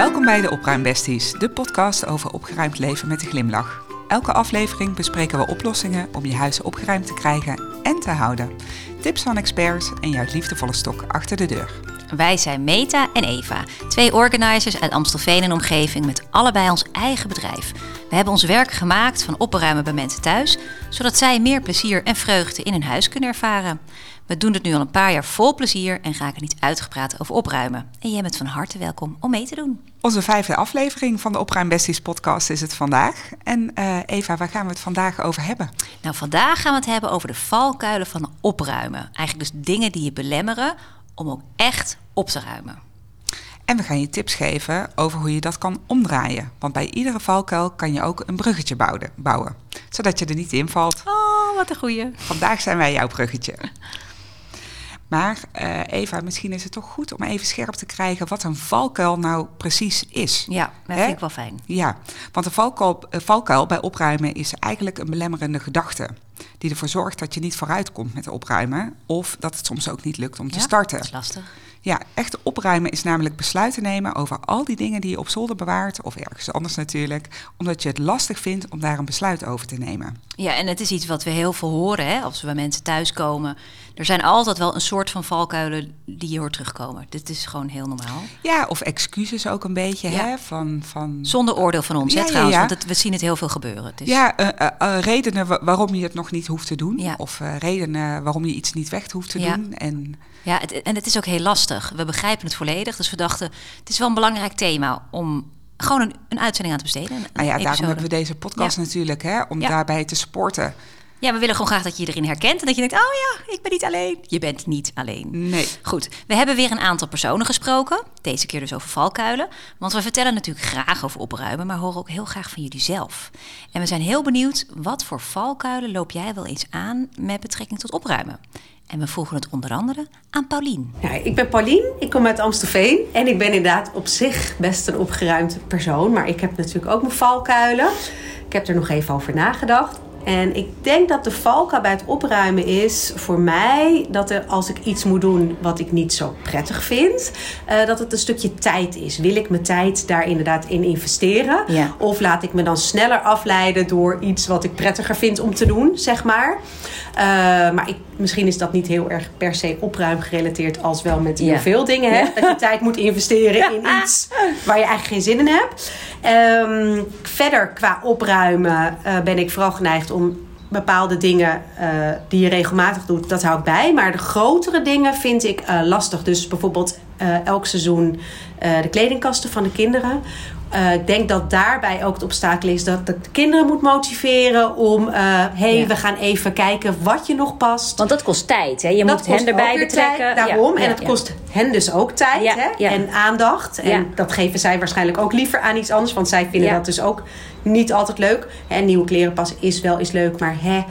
Welkom bij de Opruimbesties, de podcast over opgeruimd leven met een glimlach. Elke aflevering bespreken we oplossingen om je huis opgeruimd te krijgen en te houden. Tips van experts en jouw liefdevolle stok achter de deur. Wij zijn Meta en Eva, twee organizers uit Amstelveen en omgeving met allebei ons eigen bedrijf. We hebben ons werk gemaakt van opruimen bij mensen thuis, zodat zij meer plezier en vreugde in hun huis kunnen ervaren. We doen het nu al een paar jaar vol plezier en raken niet uitgepraat over opruimen. En jij bent van harte welkom om mee te doen. Onze vijfde aflevering van de Opruimbesties podcast is het vandaag. En uh, Eva, waar gaan we het vandaag over hebben? Nou, vandaag gaan we het hebben over de valkuilen van opruimen. Eigenlijk dus dingen die je belemmeren om ook echt op te ruimen. En we gaan je tips geven over hoe je dat kan omdraaien. Want bij iedere valkuil kan je ook een bruggetje bouwen, bouwen zodat je er niet in valt. Oh, wat een goeie. Vandaag zijn wij jouw bruggetje. Maar uh, Eva, misschien is het toch goed om even scherp te krijgen wat een valkuil nou precies is. Ja, dat vind ik wel fijn. Ja, want een valkuil, een valkuil bij opruimen is eigenlijk een belemmerende gedachte. Die ervoor zorgt dat je niet vooruit komt met opruimen. Of dat het soms ook niet lukt om te starten. Dat is lastig. Ja, echt opruimen is namelijk besluiten nemen over al die dingen die je op zolder bewaart, of ergens anders natuurlijk, omdat je het lastig vindt om daar een besluit over te nemen. Ja, en het is iets wat we heel veel horen hè, als we bij mensen thuiskomen. Er zijn altijd wel een soort van valkuilen die je hoort terugkomen. Dit is gewoon heel normaal. Ja, of excuses ook een beetje. Hè, van, van, Zonder oordeel van ons, ja, hè, trouwens. Ja, want we zien het heel veel gebeuren. Dus... Ja, uh, uh, redenen waarom je het nog niet hoeft te doen. Of redenen waarom je iets niet weg hoeft te doen. En ja, het, en het is ook heel lastig. We begrijpen het volledig. Dus we dachten, het is wel een belangrijk thema om gewoon een, een uitzending aan te besteden. Een nou ja, daarom hebben we deze podcast natuurlijk, hè, om daarbij te sporten. Ja, we willen gewoon graag dat je iedereen herkent en dat je denkt, oh ja, ik ben niet alleen. Je bent niet alleen. Nee. Goed, we hebben weer een aantal personen gesproken. Deze keer dus over valkuilen. Want we vertellen natuurlijk graag over opruimen, maar horen ook heel graag van jullie zelf. En we zijn heel benieuwd, wat voor valkuilen loop jij wel eens aan met betrekking tot opruimen? En we vroegen het onder andere aan Paulien. Ja, ik ben Paulien, ik kom uit Amstelveen. En ik ben inderdaad op zich best een opgeruimd persoon. Maar ik heb natuurlijk ook mijn valkuilen. Ik heb er nog even over nagedacht. En ik denk dat de valkuil bij het opruimen is voor mij dat er, als ik iets moet doen wat ik niet zo prettig vind, uh, dat het een stukje tijd is. Wil ik mijn tijd daar inderdaad in investeren? Ja. Of laat ik me dan sneller afleiden door iets wat ik prettiger vind om te doen, zeg maar. Uh, maar ik, misschien is dat niet heel erg per se opruim gerelateerd als wel met heel veel dingen. Hè? Dat je tijd moet investeren in iets waar je eigenlijk geen zin in hebt. Um, verder qua opruimen uh, ben ik vooral geneigd om bepaalde dingen uh, die je regelmatig doet, dat hou ik bij. Maar de grotere dingen vind ik uh, lastig. Dus bijvoorbeeld uh, elk seizoen de kledingkasten van de kinderen. Uh, ik denk dat daarbij ook het obstakel is dat de kinderen moet motiveren om, uh, hey, ja. we gaan even kijken wat je nog past. Want dat kost tijd, hè? Je dat moet hen erbij betrekken. Tijd, daarom. Ja, en het kost hen dus ook tijd hè? en aandacht. En dat geven zij waarschijnlijk ook liever aan iets anders, want zij vinden dat dus ook niet altijd leuk. En nieuwe kleren passen is wel eens leuk, maar hè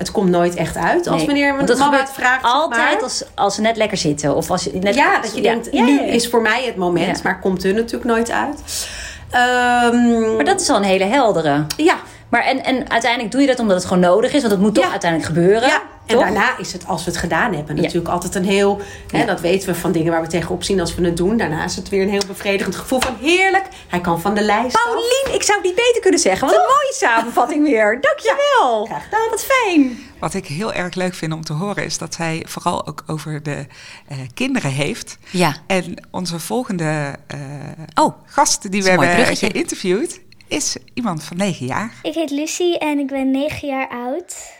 het komt nooit echt uit. Als nee, meneer mijn mama het vraagt. Altijd maar. als, als ze net lekker zitten. Of als je net ja, dat je denkt, nu is voor mij het moment. Maar komt er natuurlijk nooit uit. Um, maar dat is al een hele heldere. Ja. Maar en, en uiteindelijk doe je dat omdat het gewoon nodig is, want het moet toch ja. uiteindelijk gebeuren. Ja. En toch? daarna is het, als we het gedaan hebben, natuurlijk ja. altijd een heel. Hè, dat weten we van dingen waar we tegenop zien als we het doen. Daarna is het weer een heel bevredigend gevoel van heerlijk. Hij kan van de lijst. Paulien, af. ik zou het niet beter kunnen zeggen. Wat een mooie samenvatting weer. Dankjewel. Ja, graag gedaan. Wat fijn. Wat ik heel erg leuk vind om te horen is dat zij vooral ook over de uh, kinderen heeft. Ja. En onze volgende uh, oh, gast die we hebben geïnterviewd is iemand van 9 jaar. Ik heet Lucie en ik ben 9 jaar oud.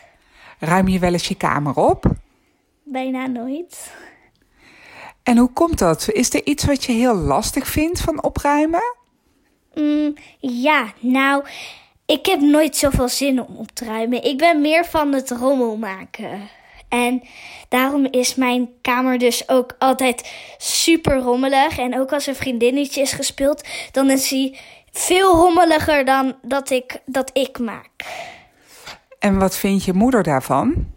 Ruim je wel eens je kamer op? Bijna nooit. En hoe komt dat? Is er iets wat je heel lastig vindt van opruimen? Mm, ja, nou, ik heb nooit zoveel zin om op te ruimen. Ik ben meer van het rommel maken. En daarom is mijn kamer dus ook altijd super rommelig. En ook als er vriendinnetje is gespeeld, dan is hij veel rommeliger dan dat ik, dat ik maak. En wat vindt je moeder daarvan?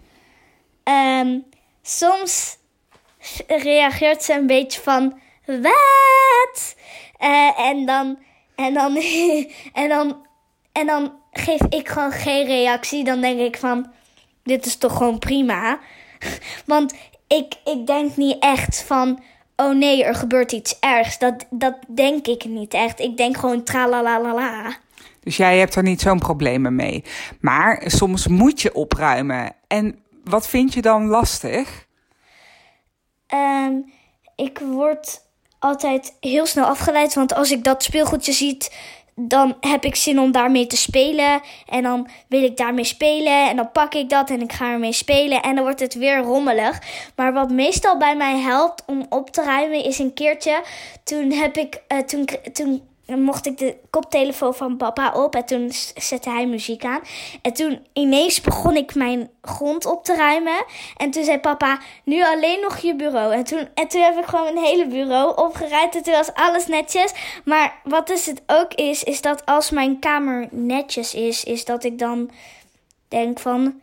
Um, soms reageert ze een beetje van wat? Uh, en dan en dan en dan en dan geef ik gewoon geen reactie. Dan denk ik van dit is toch gewoon prima. Want ik, ik denk niet echt van oh nee, er gebeurt iets ergs. Dat, dat denk ik niet echt. Ik denk gewoon tralalala. Dus jij hebt er niet zo'n problemen mee. Maar soms moet je opruimen. En wat vind je dan lastig? Ehm, ik word altijd heel snel afgeleid. Want als ik dat speelgoedje zie, dan heb ik zin om daarmee te spelen. En dan wil ik daarmee spelen. En dan pak ik dat en ik ga ermee spelen. En dan wordt het weer rommelig. Maar wat meestal bij mij helpt om op te ruimen is een keertje. Toen heb ik. Uh, toen, toen mocht ik de koptelefoon van papa op en toen zette hij muziek aan. En toen ineens begon ik mijn grond op te ruimen. En toen zei papa, nu alleen nog je bureau. En toen, en toen heb ik gewoon mijn hele bureau opgeruimd en toen was alles netjes. Maar wat het ook is, is dat als mijn kamer netjes is, is dat ik dan denk van...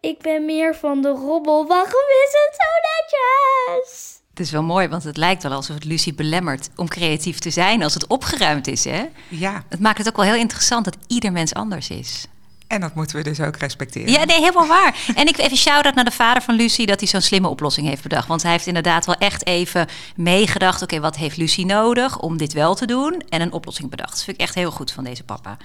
Ik ben meer van de robbel. Waarom is het zo netjes? Het is wel mooi, want het lijkt wel alsof het Lucie belemmert om creatief te zijn als het opgeruimd is. Hè? Ja. Het maakt het ook wel heel interessant dat ieder mens anders is. En dat moeten we dus ook respecteren. Ja, nee, helemaal waar. En ik even shout-out naar de vader van Lucie dat hij zo'n slimme oplossing heeft bedacht. Want hij heeft inderdaad wel echt even meegedacht. Oké, wat heeft Lucie nodig om dit wel te doen? En een oplossing bedacht. Dat vind ik echt heel goed van deze papa.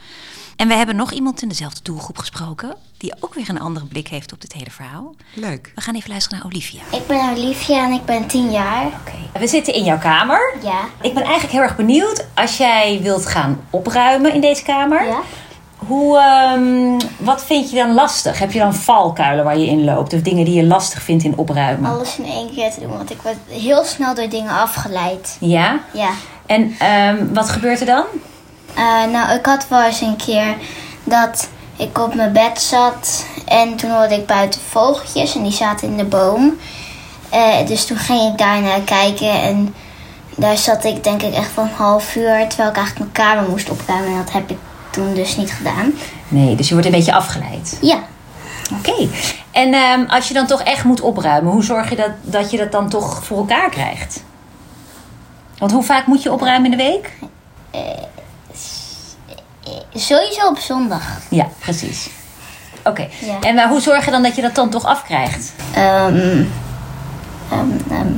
En we hebben nog iemand in dezelfde doelgroep gesproken. Die ook weer een andere blik heeft op dit hele verhaal. Leuk. We gaan even luisteren naar Olivia. Ik ben Olivia en ik ben 10 jaar. Oké. We zitten in jouw kamer. Ja. Ik ben eigenlijk heel erg benieuwd als jij wilt gaan opruimen in deze kamer. Ja. Hoe, ehm, wat vind je dan lastig? Heb je dan valkuilen waar je in loopt? Of dingen die je lastig vindt in opruimen? Alles in één keer te doen, want ik word heel snel door dingen afgeleid. Ja? Ja. En ehm, wat gebeurt er dan? Eh, nou, ik had wel eens een keer dat ik op mijn bed zat en toen hoorde ik buiten vogeltjes en die zaten in de boom. Eh, dus toen ging ik daar naar kijken en daar zat ik denk ik echt van een half uur terwijl ik eigenlijk mijn kamer moest opruimen en dat heb ik toen dus niet gedaan. Nee, dus je wordt een beetje afgeleid. Ja. Oké. En ehm, als je dan toch echt moet opruimen, hoe zorg je dat, dat je dat dan toch voor elkaar krijgt? Want hoe vaak moet je opruimen in de week? Sowieso op zondag. Ja, precies. Oké. Ja. En maar hoe zorg je dan dat je dat dan toch afkrijgt? Ehm ehm, ehm,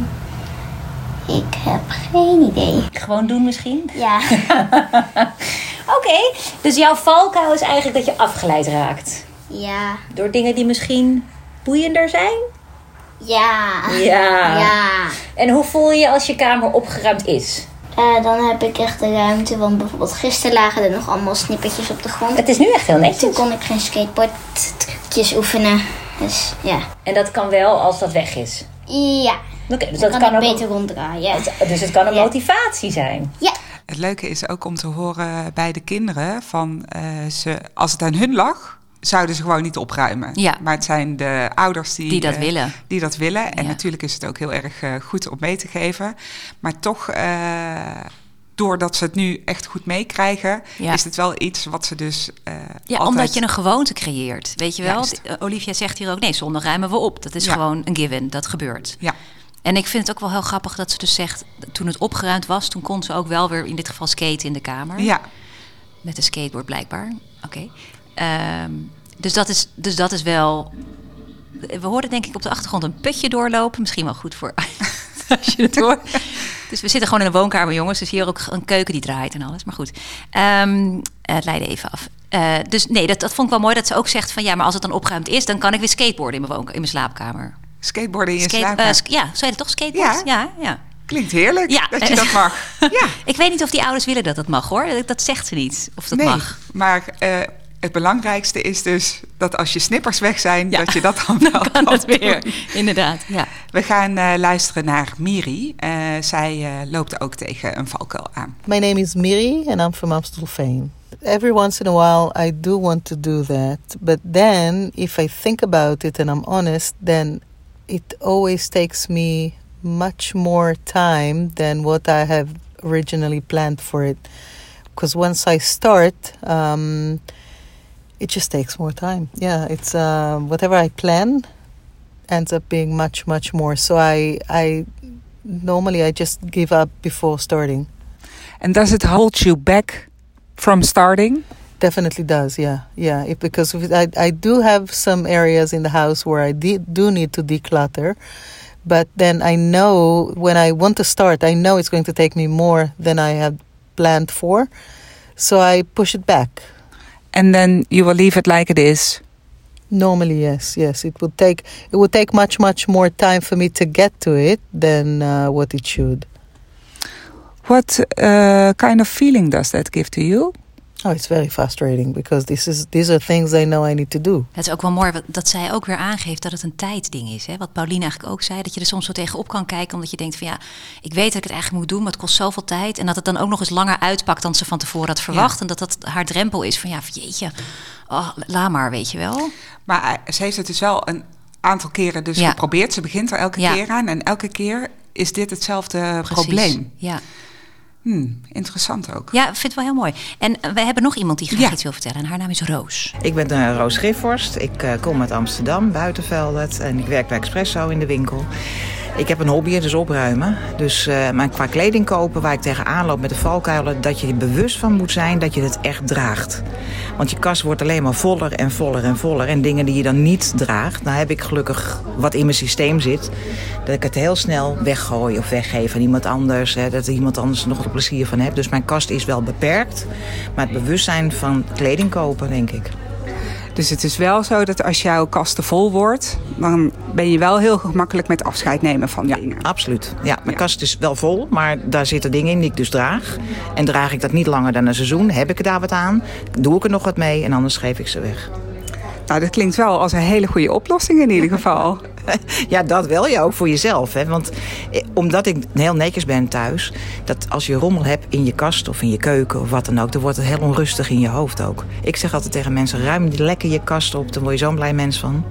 ik heb geen idee. Gewoon doen misschien? Ja. Oké, dus jouw valkuil is eigenlijk dat je afgeleid raakt. ja. Door dingen die misschien boeiender zijn? Ja. Ja. Ja. En hoe voel je je als je kamer opgeruimd is? Eh, dan heb ik echt de ruimte, want bijvoorbeeld gisteren lagen er nog allemaal snippertjes op de grond. Het is nu echt heel Toen netjes. kon ik geen skateboardtrucjes oefenen. Dus ja. En dat kan wel als dat weg is. Ja. Oké, dus Dan dat kan, kan ik ook... beter ronddraaien. Dus het kan een Ja. motivatie zijn. Ja. Het leuke is ook om te horen bij de kinderen van eh, ze, als het aan hun lag, zouden ze gewoon niet opruimen. Ja. Maar het zijn de ouders die, Die dat eh, willen. Die dat willen. En Ja. natuurlijk is het ook heel erg eh, goed om mee te geven. Maar toch, eh, doordat ze het nu echt goed meekrijgen, Ja. is het wel iets wat ze dus. Ja, altijd... omdat je een gewoonte creëert. Weet je wel? Juist. Olivia zegt hier ook, nee, zondag ruimen we op. Dat is gewoon een given, dat gebeurt. Ja. En ik vind het ook wel heel grappig dat ze dus zegt... toen het opgeruimd was, toen kon ze ook wel weer in dit geval skaten in de kamer. Ja, Met een skateboard blijkbaar. Oké. Ehm, dus, dat is, dus dat is wel... We hoorden denk ik op de achtergrond een putje doorlopen. Misschien wel goed voor als je het hoort. Dus we zitten gewoon in een woonkamer, jongens. Dus hier ook een keuken die draait en alles. Maar goed, Ehm, het leidde even af. Eh, dus nee, dat, dat vond ik wel mooi dat ze ook zegt van... ja, maar als het dan opgeruimd is... dan kan ik weer skateboarden in mijn, in mijn slaapkamer. skateboarden in je Skate- slaapkamer. eh, sk- ja, zou je toch skateboard? Ja. ja, ja. Klinkt heerlijk Ja. dat je dat mag. Ja, Ik weet niet of die ouders willen dat dat mag, hoor. Dat, dat zegt ze niet, of dat nee. mag. Maar eh, het belangrijkste is dus dat als je snippers weg zijn, Ja. dat je dat dan wel Kan het doen. weer, inderdaad. Ja. We gaan eh, luisteren naar Miri. Eh, zij eh, loopt ook tegen een valkuil aan. My name is Miri and I'm from Amstelveen. Every once in a while, I do want to do that. But then, if I think about it and I'm honest, then it always takes me much more time than what I have originally planned for it. Because once I start, um, it just takes more time. Yeah, it's uh, whatever I plan ends up being much, much more. So I, I normally I just give up before starting. And does it hold you back from starting? definitely does. Yeah, yeah. It, because I I do have some areas in the house where I de- do need to declutter, but then I know when I want to start, I know it's going to take me more than I had planned for, so I push it back. And then you will leave it like it is. Normally, yes, yes. It would take it would take much much more time for me to get to it than uh, what it should. What uh, kind of feeling does that give to you? Oh, it's very frustrating because this is these are things I know I need to do. Het is ook wel mooi dat zij ook weer aangeeft dat het een tijdding is. Hè? Wat Pauline eigenlijk ook zei, dat je er soms zo tegenop kan kijken. Omdat je denkt van ja, ik weet dat ik het eigenlijk moet doen, maar het kost zoveel tijd. En dat het dan ook nog eens langer uitpakt dan ze van tevoren had verwacht. En dat dat haar drempel is van ja, jeetje, oh, la maar, weet je wel. Maar eh, ze heeft het dus wel een aantal keren dus Ja. geprobeerd. Ze begint er elke Ja. keer aan. En elke keer is dit hetzelfde Precies. probleem. Ja. Hmm, interessant ook. ja, ik vind het wel heel mooi. En eh, we hebben nog iemand die graag Ja. iets wil vertellen. En haar naam is Roos. Ik ben uh, Roos Griffhorst. Ik eh, kom uit Amsterdam, Buitenveldert. En ik werk bij Expresso in de winkel. Ik heb een hobby, dus opruimen. Dus maar qua kleding kopen, waar ik tegenaan loop met de valkuilen... dat je er bewust van moet zijn dat je het echt draagt. Want je kast wordt alleen maar voller en voller en voller. En dingen die je dan niet draagt... dan heb ik gelukkig wat in mijn systeem zit... dat ik het heel snel weggooi of weggeef aan iemand anders. Hè, dat iemand anders er nog er plezier van heeft. Dus mijn kast is wel beperkt. Maar het bewustzijn van kleding kopen, denk ik. Dus het is wel zo dat als jouw kast te vol wordt, dan ben je wel heel gemakkelijk met afscheid nemen van dingen. Absoluut. Ja, mijn Ja. kast is wel vol, maar daar zitten dingen in die ik dus draag. En draag ik dat niet langer dan een seizoen, heb ik er daar wat aan, doe ik er nog wat mee en anders geef ik ze weg. Nou, dat klinkt wel als een hele goede oplossing in ieder geval. Ja, dat wel, ja, ook voor jezelf. Hè? Want eh, omdat ik heel netjes ben thuis, dat als je rommel hebt in je kast of in je keuken of wat dan ook, dan wordt het heel onrustig in je hoofd ook. Ik zeg altijd tegen mensen, ruim lekker je kast op, dan word je zo'n blij mens van.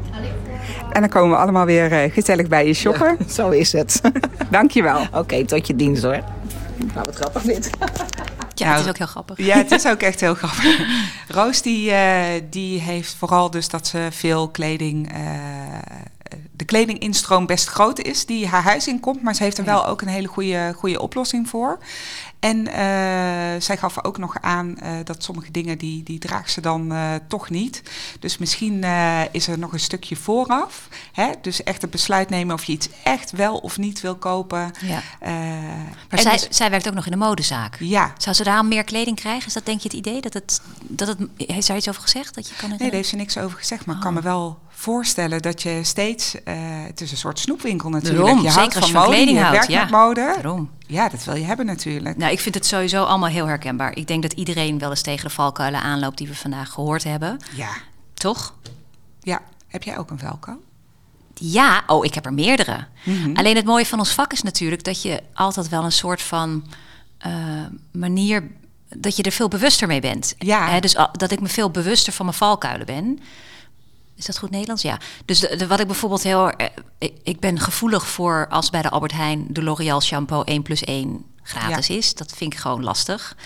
En dan komen we allemaal weer eh, gezellig bij je shoppen. Zo is het. Dankjewel. Oké, tot je dienst hoor. Nou, wat grappig dit. Ja, Nou, het is ook heel grappig. Ja, het is ook echt heel grappig. Roos die, eh, die heeft vooral dus dat ze veel kleding... eh, de kledinginstroom best groot is die haar huis in komt. Maar ze heeft er wel ook een hele goede, goede oplossing voor. En eh, zij gaf ook nog aan eh, dat sommige dingen die, die draagt ze dan eh, toch niet. Dus misschien is er nog een stukje vooraf. Hè? Dus echt het besluit nemen of je iets echt wel of niet wil kopen. Ja. Maar zij, dus- zij werkt ook nog in de modezaak. ja, Zou ze daar meer kleding krijgen? Is dat denk je het idee? Dat het, dat het, heeft daar iets over gezegd? Dat je kan Nee, daar heeft ze niks over gezegd. Maar ik kan me wel voorstellen dat je steeds... eh, het is een soort snoepwinkel natuurlijk. Daarom, je houdt van je van mode, kleding je werkt ja. met mode. Daarom. Ja, dat wil je hebben natuurlijk. Nou, ik vind het sowieso allemaal heel herkenbaar. Ik denk dat iedereen wel eens tegen de valkuilen aanloopt die we vandaag gehoord hebben. Ja. Toch? ja. Heb jij ook een velko? Ja, oh, ik heb er meerdere. Mhm. Alleen het mooie van ons vak is natuurlijk dat je altijd wel een soort van eh, manier dat je er veel bewuster mee bent. Ja. Dus dat ik me veel bewuster van mijn valkuilen ben. Is dat goed Nederlands? Ja. Dus de, de- wat ik bijvoorbeeld heel. eh, ik, ik ben gevoelig voor als bij de Albert Heijn de L'Oreal shampoo 1 plus 1 gratis is. Dat vind ik gewoon lastig.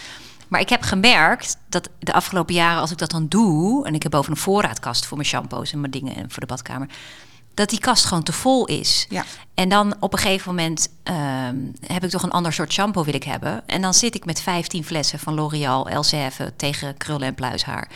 Maar ik heb gemerkt dat de afgelopen jaren, als ik dat dan doe. en ik heb boven een voorraadkast voor mijn shampoos en mijn dingen en voor de badkamer. dat die kast gewoon te vol is. Ja. En dan op een gegeven moment ehm, heb ik toch een ander soort shampoo wil ik hebben. En dan zit ik met 15 flessen van L'Oreal Elseve tegen krullen en pluishaar.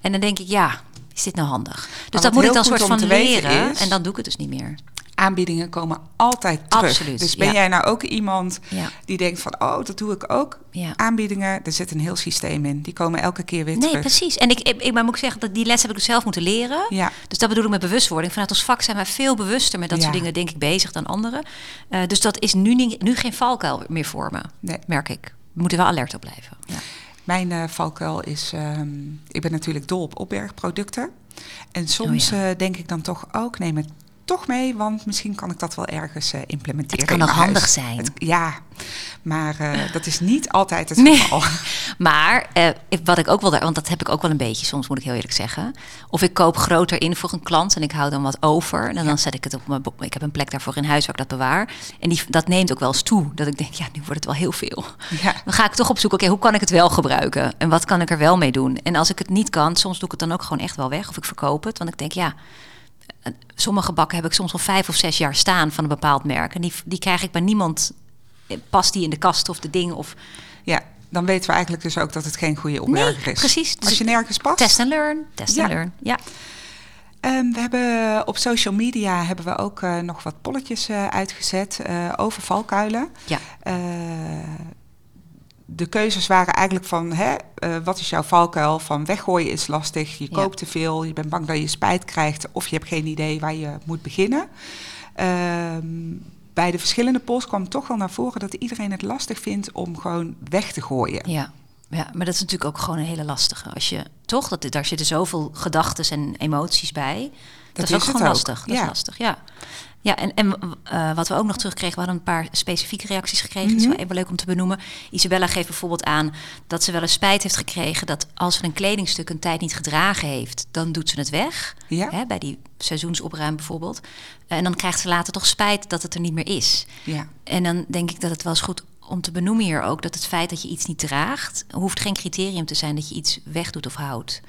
En dan denk ik, ja, is dit nou handig? Dus dat moet ik dan soort van leren. is- En dan doe ik het dus niet meer. Aanbiedingen komen altijd terug. Absoluut, Dus ben ja. jij nou ook iemand Ja. die denkt van... oh, dat doe ik ook. Ja. Aanbiedingen, er zit een heel systeem in. Die komen elke keer weer Nee, terug. precies. En ik, ik, maar moet ik zeggen dat die les heb ik dus zelf moeten leren. Ja. Dus dat bedoel ik met bewustwording. Vanuit ons vak zijn wij veel bewuster met dat soort dingen, denk ik, bezig dan anderen. Eh, dus dat is nu, niet, nu geen valkuil meer voor me, Nee. merk ik. We moeten wel alert op blijven. Ja. Mijn eh, valkuil is, ehm, ik ben natuurlijk dol op opbergproducten. En soms Oh ja. eh, denk ik dan toch ook, neem het toch mee, want misschien kan ik dat wel ergens eh, implementeren. Het kan ook handig huis. zijn. Het- ja, maar eh, dat is niet altijd het Nee. geval. Maar eh, wat ik ook wel, want dat heb ik ook wel een beetje, soms moet ik heel eerlijk zeggen. Of ik koop groter in voor een klant en ik hou dan wat over. En dan zet ik het op mijn. bo- Ik heb een plek daarvoor in huis waar ik dat bewaar. En die, dat neemt ook wel eens toe. Dat ik denk, ja, nu wordt het wel heel veel. Ja. Dan ga ik toch op zoek, oké, hoe kan ik het wel gebruiken? En wat kan ik er wel mee doen? En als ik het niet kan, soms doe ik het dan ook gewoon echt wel weg. Of ik verkoop het. Want ik denk, ja, sommige bakken heb ik soms al vijf of zes jaar staan van een bepaald merk. En die, die krijg ik bij niemand. eh, Past die in de kast of de ding? Of Ja, dan weten we eigenlijk dus ook dat het geen goede opberger Nee, is. precies. Als je nergens past. Test and learn, test Ja. and learn. Ja. Ehm, we hebben op social media hebben we ook eh, nog wat polletjes eh, uitgezet eh, over valkuilen. Ja. De keuzes waren eigenlijk van, hè, eh, wat is jouw valkuil? Van weggooien is lastig, je Ja. koopt te veel, je bent bang dat je spijt krijgt of je hebt geen idee waar je moet beginnen. Ehm, bij de verschillende polls kwam toch wel naar voren dat iedereen het lastig vindt om gewoon weg te gooien. Ja. ja, maar dat is natuurlijk ook gewoon een hele lastige. Als je toch, dat, daar zitten zoveel gedachten en emoties bij. Dat, is ook gewoon ook, lastig. Dat ja. is lastig, ja. Ja, en, en eh, wat we ook nog terugkregen, we hadden een paar specifieke reacties gekregen. Dat is Mhm. wel even leuk om te benoemen. Isabella geeft bijvoorbeeld aan dat ze wel eens spijt heeft gekregen dat als ze een kledingstuk een tijd niet gedragen heeft, dan doet ze het weg. Ja. Hè, bij die seizoensopruim bijvoorbeeld. En dan krijgt ze later toch spijt dat het er niet meer is. Ja. En dan denk ik dat het wel eens goed om te benoemen hier ook dat het feit dat je iets niet draagt, hoeft geen criterium te zijn dat je iets wegdoet of houdt.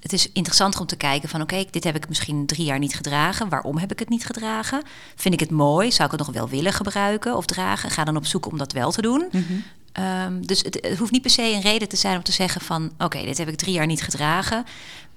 Het, is interessanter om te kijken van oké, dit heb ik misschien drie jaar niet gedragen. Waarom heb ik het niet gedragen? Vind ik het mooi? Zou ik het nog wel willen gebruiken of dragen? Ga dan op zoek om dat wel te doen. Ehm, dus het, het hoeft niet per se een reden te zijn om te zeggen van oké, dit heb ik drie jaar niet gedragen.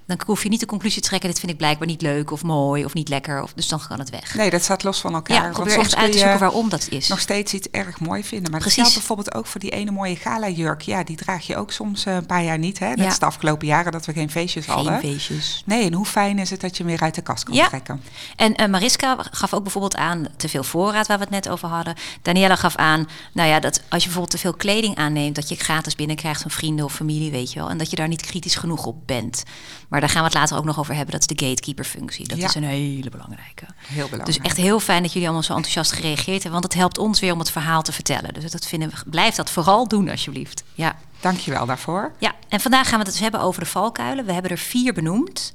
Dan hoef je niet de conclusie te trekken, dit vind ik blijkbaar niet leuk of mooi of niet lekker. Of, dus dan kan het weg. Nee, dat staat los van elkaar. ja, probeer echt uit te zoeken waarom dat is. nog steeds iets erg mooi vinden. Maar Precies. dat geldt bijvoorbeeld ook voor die ene mooie gala-jurk. Ja, die draag je ook soms eh, een paar jaar niet. Hè? Dat Ja. is de afgelopen jaren dat we geen feestjes Geen hadden. feestjes. Nee, en hoe fijn is het dat je hem weer uit de kast kan Ja. trekken. En eh, Mariska gaf ook bijvoorbeeld aan te veel voorraad, waar we het net over hadden. Daniela gaf aan, nou ja, dat als je bijvoorbeeld te veel kleding aanneemt, dat je gratis binnenkrijgt van vrienden of familie, weet je wel. En dat je daar niet kritisch genoeg op bent. Maar daar gaan we het later ook nog over hebben. Dat is de gatekeeper-functie. Dat Ja. is een hele belangrijke. Heel belangrijk. Dus echt heel fijn dat jullie allemaal zo enthousiast gereageerd hebben. Want het helpt ons weer om het verhaal te vertellen. Dus dat vinden we, blijf dat vooral doen, alsjeblieft. Ja. Dankjewel daarvoor. Ja, en vandaag gaan we het dus hebben over de valkuilen. We hebben er vier benoemd.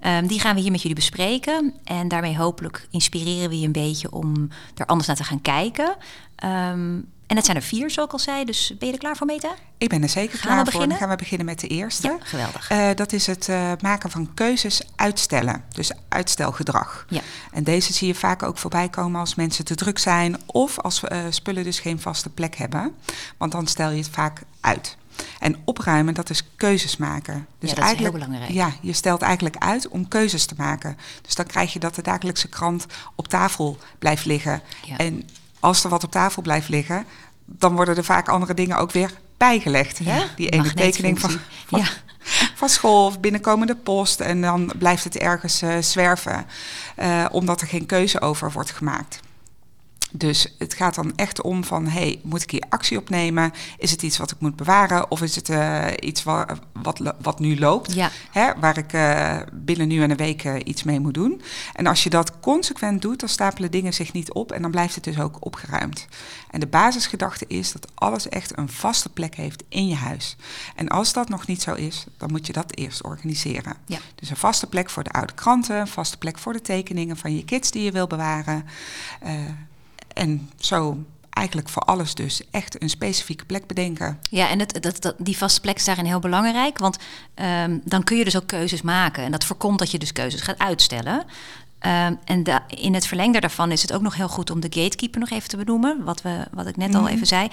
Ehm, die gaan we hier met jullie bespreken. En daarmee hopelijk inspireren we je een beetje om er anders naar te gaan kijken. Ehm, en het zijn er vier, zoals ik al zei. Dus ben je er klaar voor, Meta? Ik ben er zeker Gaan we klaar voor. beginnen? Dan gaan we beginnen met de eerste. Ja, geweldig. Eh, dat is het eh, maken van keuzes uitstellen. Dus uitstelgedrag. Ja. En deze zie je vaak ook voorbij komen als mensen te druk zijn. Of als eh, spullen dus geen vaste plek hebben. Want dan stel je het vaak uit. En opruimen, dat is keuzes maken. Dus Ja, dat is heel eigenlijk, belangrijk. Ja, je stelt eigenlijk uit om keuzes te maken. Dus dan krijg je dat de dagelijkse krant op tafel blijft liggen. Ja. En als er wat op tafel blijft liggen, dan worden er vaak andere dingen ook weer bijgelegd. Hè? Ja, Die ene tekening van, Ja. van school of binnenkomende post. En dan blijft het ergens eh, zwerven, eh, omdat er geen keuze over wordt gemaakt. Dus het gaat dan echt om van, hey, moet ik hier actie opnemen? Is het iets wat ik moet bewaren? Of is het eh, iets wa- wat, wat nu loopt? Ja. Hè, waar ik eh, binnen nu en een week eh, iets mee moet doen. En als je dat consequent doet, dan stapelen dingen zich niet op. En dan blijft het dus ook opgeruimd. En de basisgedachte is dat alles echt een vaste plek heeft in je huis. En als dat nog niet zo is, dan moet je dat eerst organiseren. Ja. Dus een vaste plek voor de oude kranten, een vaste plek voor de tekeningen van je kids die je wil bewaren. En zo eigenlijk voor alles dus echt een specifieke plek bedenken. Ja, en het, dat, dat, die vaste plek is daarin heel belangrijk. Want ehm, dan kun je dus ook keuzes maken. En dat voorkomt dat je dus keuzes gaat uitstellen. Ehm, en da- in het verlengde daarvan is het ook nog heel goed om de gatekeeper nog even te benoemen. Wat, we, wat ik net al even zei.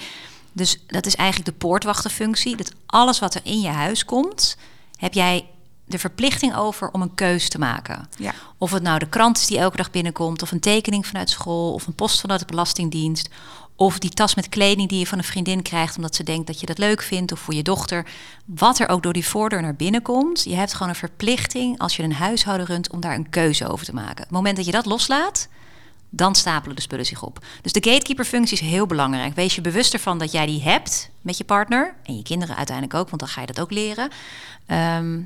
Dus dat is eigenlijk de poortwachtenfunctie. Dat alles wat er in je huis komt, heb jij de verplichting over om een keus te maken. Ja. Of het nou de krant is die elke dag binnenkomt, of een tekening vanuit school, of een post vanuit de Belastingdienst. Of die tas met kleding die je van een vriendin krijgt omdat ze denkt dat je dat leuk vindt, of voor je dochter. Wat er ook door die voordeur naar binnen komt, je hebt gewoon een verplichting als je een huishouden runt om daar een keuze over te maken. Het moment dat je dat loslaat, dan stapelen de spullen zich op. Dus de gatekeeper-functie is heel belangrijk. Wees je bewust ervan dat jij die hebt met je partner en je kinderen uiteindelijk ook, want dan ga je dat ook leren. Ehm,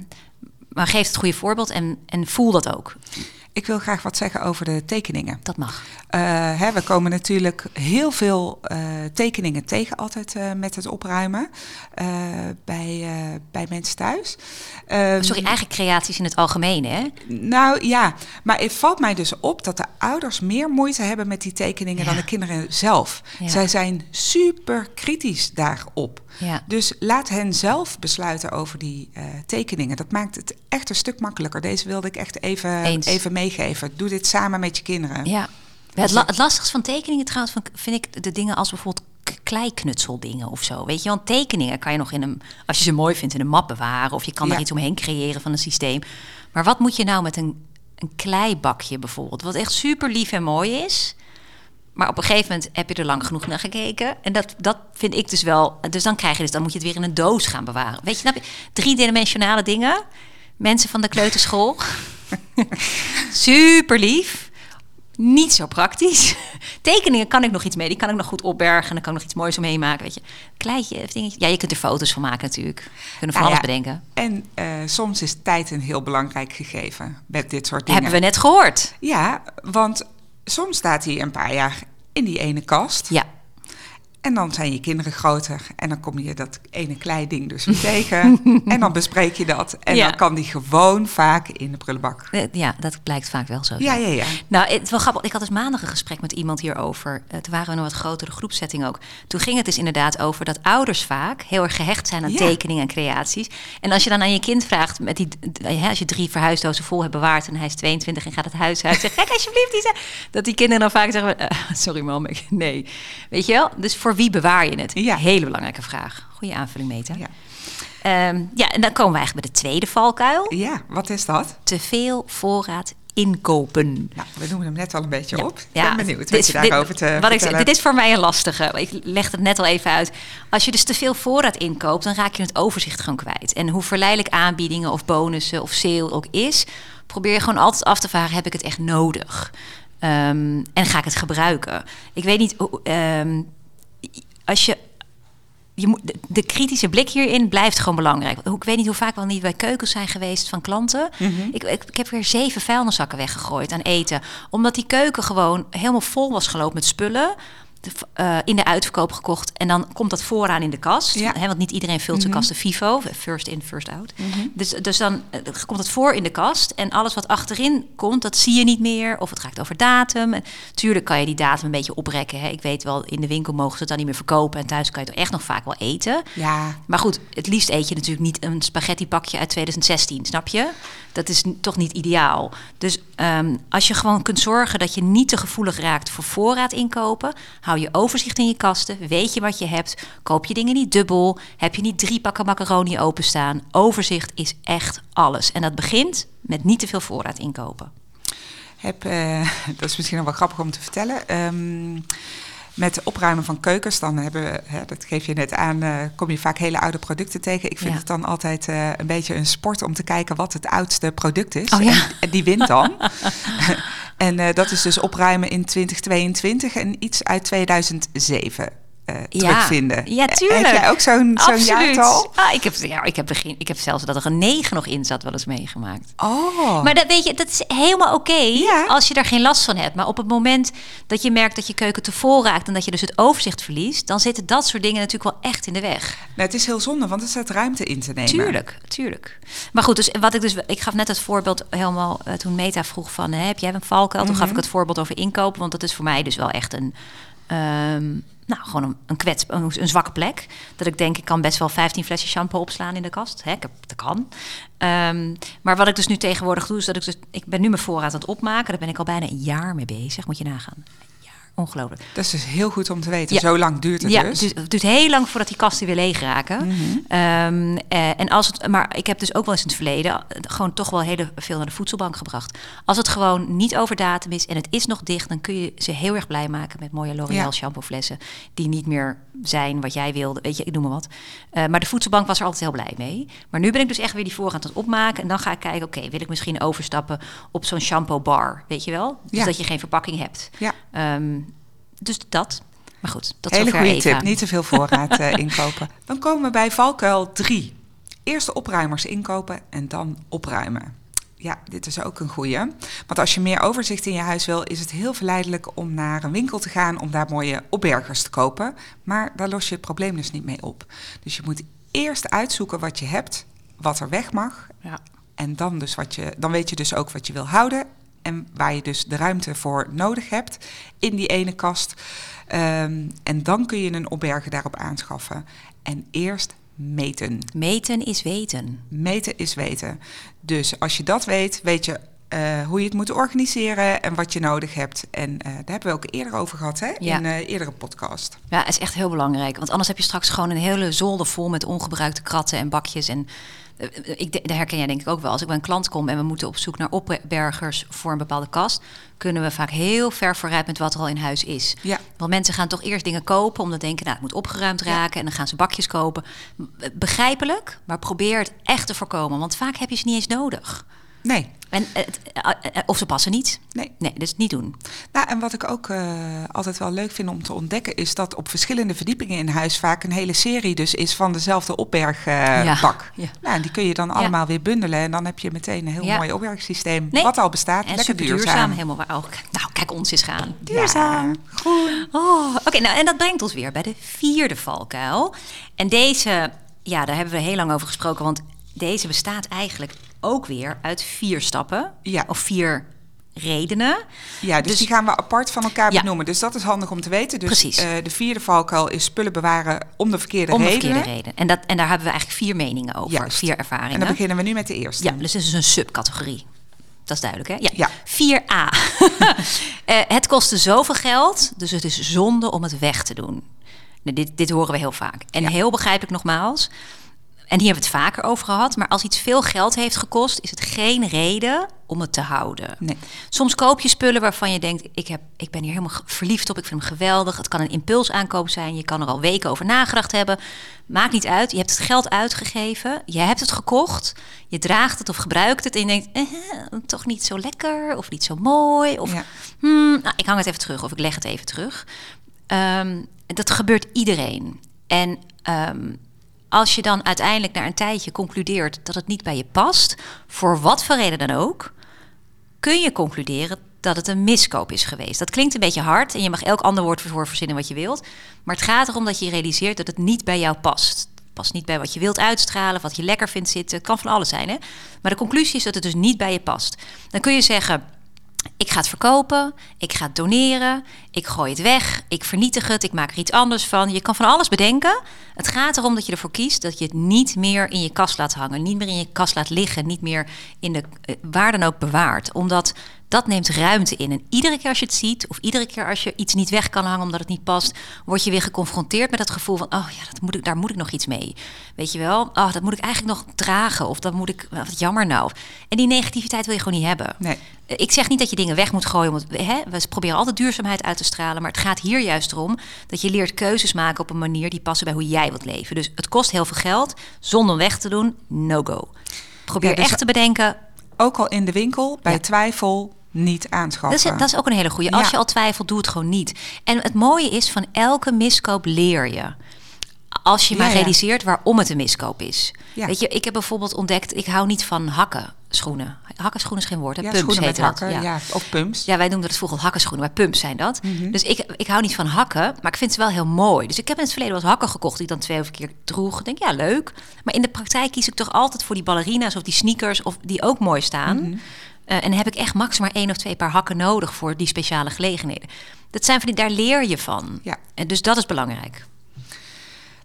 maar geef het goede voorbeeld en, en voel dat ook. Ik wil graag wat zeggen over de tekeningen. Dat mag. Eh, hè, we komen natuurlijk heel veel eh, tekeningen tegen altijd eh, met het opruimen bij, bij mensen thuis. Ehm, Sorry, eigen creaties in het algemeen, hè? Nou ja, maar het valt mij dus op dat de ouders meer moeite hebben met die tekeningen dan de kinderen zelf. Ja. Zij zijn super kritisch daarop. Ja. Dus laat hen zelf besluiten over die eh, tekeningen. Dat maakt het echt een stuk makkelijker. Deze wilde ik echt even, Eens. even meegeven. Doe dit samen met je kinderen. Ja. Het, la- het lastigste van tekeningen trouwens vind ik de dingen als bijvoorbeeld kleiknutseldingen of zo. Weet je, want tekeningen kan je nog in een, als je ze mooi vindt, in een map bewaren. Of je kan Ja. er iets omheen creëren van een systeem. Maar wat moet je nou met een, een kleibakje bijvoorbeeld? Wat echt super lief en mooi is. Maar op een gegeven moment heb je er lang genoeg naar gekeken. En dat, dat vind ik dus wel. Dus dan krijg je dus, dan moet je het weer in een doos gaan bewaren. Weet je, je? Driedimensionale dingen. Mensen van de kleuterschool. Super lief. Niet zo praktisch. Tekeningen kan ik nog iets mee. Die kan ik nog goed opbergen. En dan kan ik nog iets moois omheen maken. Weet je. Kleintje, dingetje. Ja, je kunt er foto's van maken natuurlijk. Kunnen van Nou alles ja, bedenken. En eh, soms is tijd een heel belangrijk gegeven met dit soort dingen. Hebben we net gehoord. Ja, want soms staat hij een paar jaar in die ene kast. Ja. En dan zijn je kinderen groter. En dan kom je dat ene kleiding dus weer tegen. En dan bespreek je dat. En Ja. dan kan die gewoon vaak in de prullenbak. Eh, Ja, dat blijkt vaak wel zo. Ja, ja, ja. Nou, het is wel grappig. Ik had dus maandag een gesprek met iemand hierover. Uh, toen waren we een wat grotere groepsetting ook. Toen ging het dus inderdaad over dat ouders vaak heel erg gehecht zijn aan Ja. tekeningen en creaties. En als je dan aan je kind vraagt, met die, hè, als je drie verhuisdozen vol hebt bewaard en hij is 22 en gaat het huis uit, zeg kijk alsjeblieft die. Dat die kinderen dan vaak zeggen: eh, Sorry, mam, nee. Weet je wel? Dus voor wie bewaar je het? Ja. Hele belangrijke vraag. Goede aanvulling, Meta. Ja. Ehm, ja, en dan komen we eigenlijk bij de tweede valkuil. Ja, wat is dat? Te veel voorraad inkopen. Nou, we noemen hem net al een beetje Ja. op. Ik Ja, ben benieuwd dit wat is- je daarover te wat ik Dit is voor mij een lastige. Ik leg het net al even uit. Als je dus te veel voorraad inkoopt, dan raak je het overzicht gewoon kwijt. En hoe verleidelijk aanbiedingen of bonussen of sale ook is, probeer je gewoon altijd af te vragen: heb ik het echt nodig? Ehm, en ga ik het gebruiken? Ik weet niet. hoe- ehm, als je je moet, de, de kritische blik hierin blijft gewoon belangrijk. Ik weet niet hoe vaak we al niet bij keukens zijn geweest van klanten. ik, ik, ik heb weer zeven vuilniszakken weggegooid aan eten. Omdat die keuken gewoon helemaal vol was gelopen met spullen. Eh, in de uitverkoop gekocht. En dan komt dat vooraan in de kast. Ja. Hè, want niet iedereen vult zijn kasten FIFO. First in, first out. Dus, dus dan eh, komt het voor in de kast. En alles wat achterin komt, dat zie je niet meer. Of het gaat over datum. En tuurlijk kan je die datum een beetje oprekken. Hè. Ik weet wel, in de winkel mogen ze het dan niet meer verkopen. En thuis kan je het echt nog vaak wel eten. Ja, Maar goed, het liefst eet je natuurlijk niet een spaghetti pakje uit 2016, snap je? Dat is toch niet ideaal. Dus ehm, als je gewoon kunt zorgen dat je niet te gevoelig raakt voor voorraad inkopen, hou je overzicht in je kasten, weet je wat je hebt, koop je dingen niet dubbel, heb je niet drie pakken macaroni openstaan. Overzicht is echt alles. En dat begint met niet te veel voorraad inkopen. heb, eh, dat is misschien nog wel grappig om te vertellen. Ehm, met opruimen van keukens, dan hebben we, hè, dat geef je net aan, eh, kom je vaak hele oude producten tegen. Ik vind Ja. het dan altijd eh, een beetje een sport om te kijken wat het oudste product is. Oh ja. en, en die wint dan. en eh, dat is dus opruimen in 2022 en iets uit 2007 eh, terugvinden. Ja, tuurlijk. Heb jij ook zo'n zo'n Absoluut. jaartal? Ah, ik, heb, ja, ik, heb begin, ik heb zelfs dat er een 9 nog in zat wel eens meegemaakt. Oh, Maar dat weet je, dat is helemaal oké Ja. als je daar geen last van hebt. Maar op het moment dat je merkt dat je keuken te vol raakt en dat je dus het overzicht verliest, dan zitten dat soort dingen natuurlijk wel echt in de weg. nou, het is heel zonde, want er staat ruimte in te nemen. Tuurlijk, tuurlijk. Maar goed, dus wat ik dus, ik gaf net het voorbeeld helemaal eh, toen Meta vroeg van, hè, heb jij een valkuil? Toen gaf ik het voorbeeld over inkopen, want dat is voor mij dus wel echt een, ehm, nou gewoon een, kwets, een, zwakke plek. Dat ik denk, ik kan best wel 15 flesjes shampoo opslaan in de kast. Hè, dat kan. Ehm, maar wat ik dus nu tegenwoordig doe, is dat ik dus, ik ben nu mijn voorraad aan het opmaken. Daar ben ik al bijna een jaar mee bezig. Moet je nagaan. Ongelooflijk. Dat is dus heel goed om te weten. Ja. Zo lang duurt het Ja, dus. het duurt, het duurt heel lang voordat die kasten weer leeg raken. Ehm, eh, en als het, maar ik heb dus ook wel eens in het verleden gewoon toch wel heel veel naar de voedselbank gebracht. Als het gewoon niet over datum is en het is nog dicht, dan kun je ze heel erg blij maken met mooie L'Oréal Ja. shampooflessen die niet meer zijn wat jij wilde. Weet je, ik noem maar wat. Eh, maar de voedselbank was er altijd heel blij mee. Maar nu ben ik dus echt weer die voorraad aan het opmaken en dan ga ik kijken, oké, wil ik misschien overstappen op zo'n shampoo bar, weet je wel? Dus Ja. dat je geen verpakking hebt. Ja. Ehm, dus dat. Maar goed, dat Hele zover goede tip. Niet te veel voorraad eh, inkopen. Dan komen we bij valkuil 3. Eerst de opruimers inkopen en dan opruimen. Ja, dit is ook een goeie. Want als je meer overzicht in je huis wil, is het heel verleidelijk om naar een winkel te gaan om daar mooie opbergers te kopen. Maar daar los je het probleem dus niet mee op. Dus je moet eerst uitzoeken wat je hebt, wat er weg mag. Ja. En dan, dus wat je, dan weet je dus ook wat je wil houden. En waar je dus de ruimte voor nodig hebt in die ene kast. Ehm, en dan kun je een opberger daarop aanschaffen. En eerst meten. Meten is weten. Meten is weten. Dus als je dat weet, weet je eh, hoe je het moet organiseren en wat je nodig hebt. En eh, daar hebben we ook eerder over gehad hè? Ja. in een eerdere podcast. Ja, is echt heel belangrijk. Want anders heb je straks gewoon een hele zolder vol met ongebruikte kratten en bakjes. En ik, dat herken jij denk ik ook wel. Als ik bij een klant kom en we moeten op zoek naar opbergers voor een bepaalde kast, kunnen we vaak heel ver vooruit met wat er al in huis is. Ja. Want mensen gaan toch eerst dingen kopen omdat denken, nou, het moet opgeruimd raken. En dan gaan ze bakjes kopen. Begrijpelijk, maar probeer het echt te voorkomen. Want vaak heb je ze niet eens nodig. Nee. En, het- eh, eh, of ze passen niet. Nee. Nee, dus niet doen. Nou, en wat ik ook eh, altijd wel leuk vind om te ontdekken, is dat op verschillende verdiepingen in huis vaak een hele serie dus is van dezelfde opbergbak. Ja. Nou, en die kun je dan allemaal weer bundelen en dan heb je meteen een heel Ja. mooi opbergsysteem Nee. wat al bestaat. En lekker duurzaam. duurzaam. Helemaal waar. Oh, kijk, nou, kijk ons eens gaan. Duurzaam. Groen. Oh, Oké, nou en dat brengt ons weer bij de vierde valkuil. En deze, ja, daar hebben we heel lang over gesproken. Want deze bestaat eigenlijk ook weer uit vier stappen. Ja. Of vier redenen. Ja, dus, Dus- die gaan we apart van elkaar Ja. benoemen. Dus dat is handig om te weten. Dus Precies. eh, de vierde valkuil is spullen bewaren om de verkeerde Om de redenen. verkeerde reden. En, dat, en daar hebben we eigenlijk vier meningen over. Juist. Vier ervaringen. En dan beginnen we nu met de eerste. Ja, dus dit is een subcategorie. Dat is duidelijk, hè? Ja. Ja. 4a. Eh, het kostte zoveel geld, dus het is zonde om het weg te doen. Nou, dit, dit horen we heel vaak. En Ja. heel begrijpelijk nogmaals. En hier hebben we het vaker over gehad. Maar als iets veel geld heeft gekost, is het geen reden om het te houden. Nee. Soms koop je spullen waarvan je denkt: ik, heb, ik ben hier helemaal verliefd op, ik vind hem geweldig. Het kan een impulsaankoop zijn, je kan er al weken over nagedacht hebben. Maakt niet uit, je hebt het geld uitgegeven, je hebt het gekocht, je draagt het of gebruikt het en je denkt: eh, toch niet zo lekker of niet zo mooi. Of Ja. hmm, nou, ik hang het even terug of ik leg het even terug. Ehm, dat gebeurt iedereen. En ehm, als je dan uiteindelijk na een tijdje concludeert dat het niet bij je past, voor wat voor reden dan ook, kun je concluderen dat het een miskoop is geweest. Dat klinkt een beetje hard en je mag elk ander woord voor verzinnen wat je wilt. Maar het gaat erom dat je realiseert dat het niet bij jou past. Het past niet bij wat je wilt uitstralen, wat je lekker vindt zitten. Het kan van alles zijn, hè? Maar de conclusie is dat het dus niet bij je past. Dan kun je zeggen, ik ga het verkopen, ik ga het doneren, ik gooi het weg, ik vernietig het, ik maak er iets anders van. Je kan van alles bedenken. Het gaat erom dat je ervoor kiest dat je het niet meer in je kast laat hangen, niet meer in je kast laat liggen, niet meer in de eh, waar dan ook bewaart. Omdat dat neemt ruimte in. En iedere keer als je het ziet, of iedere keer als je iets niet weg kan hangen omdat het niet past, word je weer geconfronteerd met het gevoel van: oh ja, dat moet ik, daar moet ik nog iets mee. Weet je wel? Oh, dat moet ik eigenlijk nog dragen. Of dat moet ik. Wat jammer nou. En die negativiteit wil je gewoon niet hebben. Nee. Ik zeg niet dat je dingen weg moet gooien. Want hè, we proberen altijd duurzaamheid uit te stralen. Maar het gaat hier juist erom dat je leert keuzes maken op een manier die passen bij hoe jij wilt leven. Dus het kost heel veel geld. Zonder weg te doen, no go. Probeer Ja, dus- echt te bedenken. Ook al in de winkel, bij Ja. twijfel, niet aanschaffen. Dat is, dat is ook een hele goede. Als Ja. je al twijfelt, doe het gewoon niet. En het mooie is, van elke miskoop leer je. Als je Ja, maar realiseert waarom het een miskoop is. Weet je, ik heb bijvoorbeeld ontdekt, ik hou niet van hakken schoenen. Hakkenschoenen is geen woord, hè? ja, Pumps heet dat. hakken, ja. of pumps. Ja, wij noemden het vroeger hakkenschoenen, maar pumps zijn dat. Mhm. Dus ik, ik hou niet van hakken, maar ik vind ze wel heel mooi. Dus ik heb in het verleden wel eens hakken gekocht die ik dan twee of keer droeg. Ik denk, ja, leuk. Maar in de praktijk kies ik toch altijd voor die ballerina's of die sneakers... of die ook mooi staan. Mhm. Eh, en heb ik echt max maar één of twee paar hakken nodig... voor die speciale gelegenheden. Dat zijn van die, daar leer je van. Ja. En dus dat is belangrijk.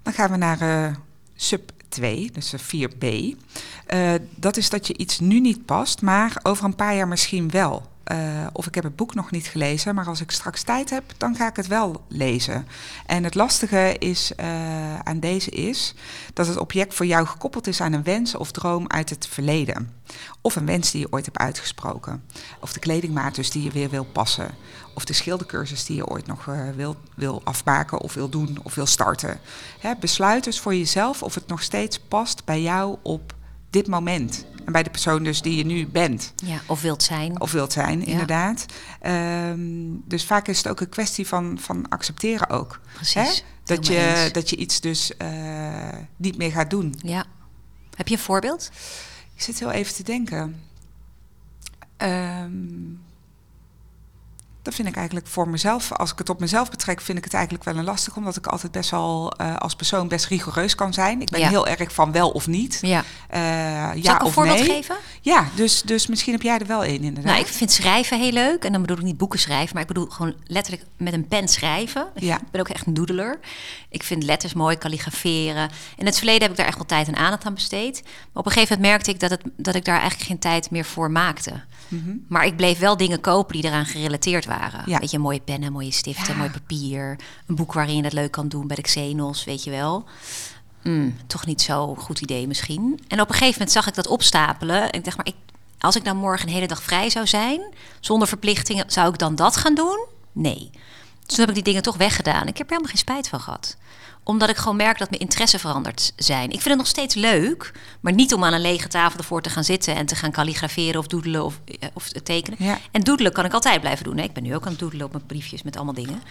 Dan gaan we naar eh, sub 2, dus eh, 4b. Eh, dat is dat je iets nu niet past, maar over een paar jaar misschien wel. Eh, of ik heb het boek nog niet gelezen, maar als ik straks tijd heb, dan ga ik het wel lezen. En het lastige is, eh, aan deze is dat het object voor jou gekoppeld is aan een wens of droom uit het verleden. Of een wens die je ooit hebt uitgesproken. Of de kledingmaat dus die je weer wil passen. Of de schildercursus die je ooit nog eh, wil, wil afmaken of wil doen of wil starten. Hè, besluit dus voor jezelf of het nog steeds past bij jou op dit moment. En bij de persoon dus die je nu bent Ja, of wilt zijn. of wilt zijn, Ja. inderdaad. Ehm, dus vaak is het ook een kwestie van, van accepteren ook. Precies. Hè? Dat, je, dat je iets dus eh, niet meer gaat doen. Ja. Heb je een voorbeeld? Ik zit heel even te denken. Ehm, dat vind ik eigenlijk voor mezelf, als ik het op mezelf betrek, vind ik het eigenlijk wel een lastig, omdat ik altijd best wel eh, als persoon best rigoureus kan zijn. Ik ben Ja. heel erg van wel of niet. Ja. Eh, Zal ja ik een of voorbeeld nee. geven? Ja, dus, dus misschien heb jij er wel een inderdaad. Nou, ik vind schrijven heel leuk. En dan bedoel ik niet boeken schrijven, maar ik bedoel gewoon letterlijk met een pen schrijven. Ja. Ik ben ook echt een doedeler. Ik vind letters mooi, kalligraferen. In het verleden heb ik daar echt wel tijd en aandacht aan besteed. Maar op een gegeven moment merkte ik dat, het, dat ik daar eigenlijk geen tijd meer voor maakte. Mhm. Maar ik bleef wel dingen kopen die eraan gerelateerd waren. Ja. Weet je, mooie pennen, mooie stiften, Ja. mooi papier. Een boek waarin je dat leuk kan doen bij de Xenos, weet je wel. Hmm, toch niet zo goed idee misschien. En op een gegeven moment zag ik dat opstapelen. En ik dacht, maar ik, als ik dan morgen een hele dag vrij zou zijn... zonder verplichtingen, zou ik dan dat gaan doen? Nee. Dus toen heb ik die dingen toch weggedaan. Ik heb er helemaal geen spijt van gehad omdat ik gewoon merk dat mijn interesse veranderd zijn. Ik vind het nog steeds leuk, maar niet om aan een lege tafel ervoor te gaan zitten en te gaan kalligraferen of doedelen of, eh, of tekenen. Ja. En doedelen kan ik altijd blijven doen. Hè. Ik ben nu ook aan het doedelen op mijn briefjes met allemaal dingen.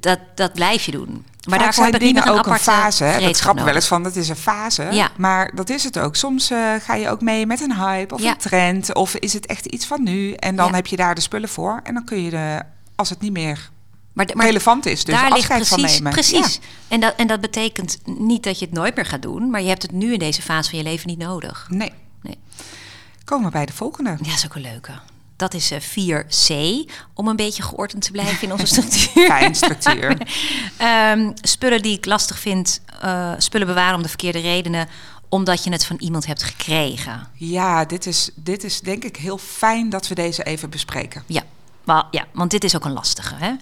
Dat, dat blijf je doen. Maar Vaak daarvoor zijn heb ik niet een ook een fase. Hè? Dat grappen wel eens van, dat is een fase. Ja. Maar dat is het ook. Soms eh, ga je ook mee met een hype of Ja. een trend. Of is het echt iets van nu. En dan heb je daar de spullen voor. En dan kun je, de, als het niet meer Maar, relevant is, dus daar ligt afscheid van precies, precies. Ja. En, dat, en dat betekent niet dat je het nooit meer gaat doen, maar je hebt het nu in deze fase van je leven niet nodig. Nee. Nee. Komen we bij de volgende. Ja, dat is ook een leuke. Dat is eh, 4C, om een beetje geordend te blijven in onze structuur. Fijn structuur. Ehm, spullen die ik lastig vind, eh, spullen bewaren om de verkeerde redenen, omdat je het van iemand hebt gekregen. Ja, dit is, dit is denk ik heel fijn dat we deze even bespreken. Ja, maar, ja want dit is ook een lastige. Hè?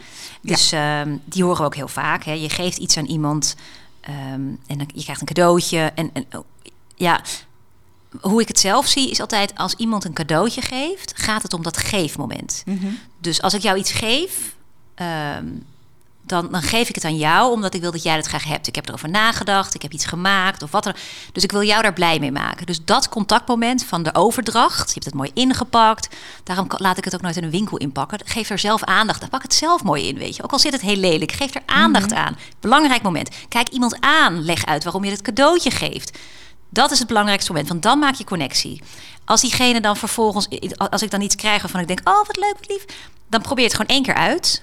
Dus ehm, die horen we ook heel vaak. Hè? Je geeft iets aan iemand ehm, en dan, je krijgt een cadeautje. En, en oh, ja, hoe ik het zelf zie is altijd als iemand een cadeautje geeft, gaat het om dat geefmoment. Dus als ik jou iets geef, ehm, dan, dan geef ik het aan jou omdat ik wil dat jij het graag hebt. Ik heb erover nagedacht, ik heb iets gemaakt of wat er. Dus ik wil jou daar blij mee maken. Dus dat contactmoment van de overdracht, je hebt het mooi ingepakt. Daarom laat ik het ook nooit in een winkel inpakken. Geef er zelf aandacht. aan. Pak het zelf mooi in, weet je. Ook al zit het heel lelijk, geef er aandacht aan. Belangrijk moment. Kijk iemand aan, leg uit waarom je het cadeautje geeft. Dat is het belangrijkste moment, want dan maak je connectie. Als diegene dan vervolgens, als ik dan iets krijg waarvan ik denk, oh wat leuk, wat lief, dan probeer het gewoon één keer uit.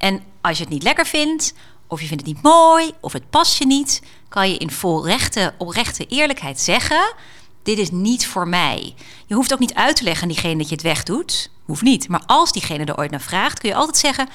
En als je het niet lekker vindt, of je vindt het niet mooi, of het past je niet, kan je in volrechte, oprechte eerlijkheid zeggen: dit is niet voor mij. Je hoeft ook niet uit te leggen aan diegene dat je het wegdoet, hoeft niet. Maar als diegene er ooit naar vraagt, kun je altijd zeggen: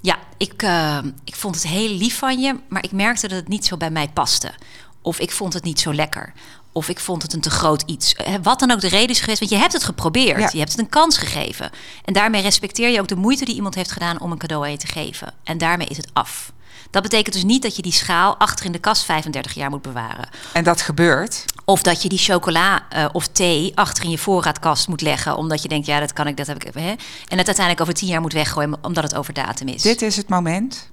ja, ik, eh, ik vond het heel lief van je, maar ik merkte dat het niet zo bij mij paste. Of ik vond het niet zo lekker. Of ik vond het een te groot iets. Wat dan ook de reden is geweest, want je hebt het geprobeerd. Ja. Je hebt het een kans gegeven. En daarmee respecteer je ook de moeite die iemand heeft gedaan om een cadeau aan je te geven. En daarmee is het af. Dat betekent dus niet dat je die schaal achter in de kast 35 jaar moet bewaren. En dat gebeurt. Of dat je die chocola eh, of thee achter in je voorraadkast moet leggen. Omdat je denkt, ja, dat kan ik, dat heb ik. Hè? En het uiteindelijk over tien jaar moet weggooien omdat het over datum is. Dit is het moment.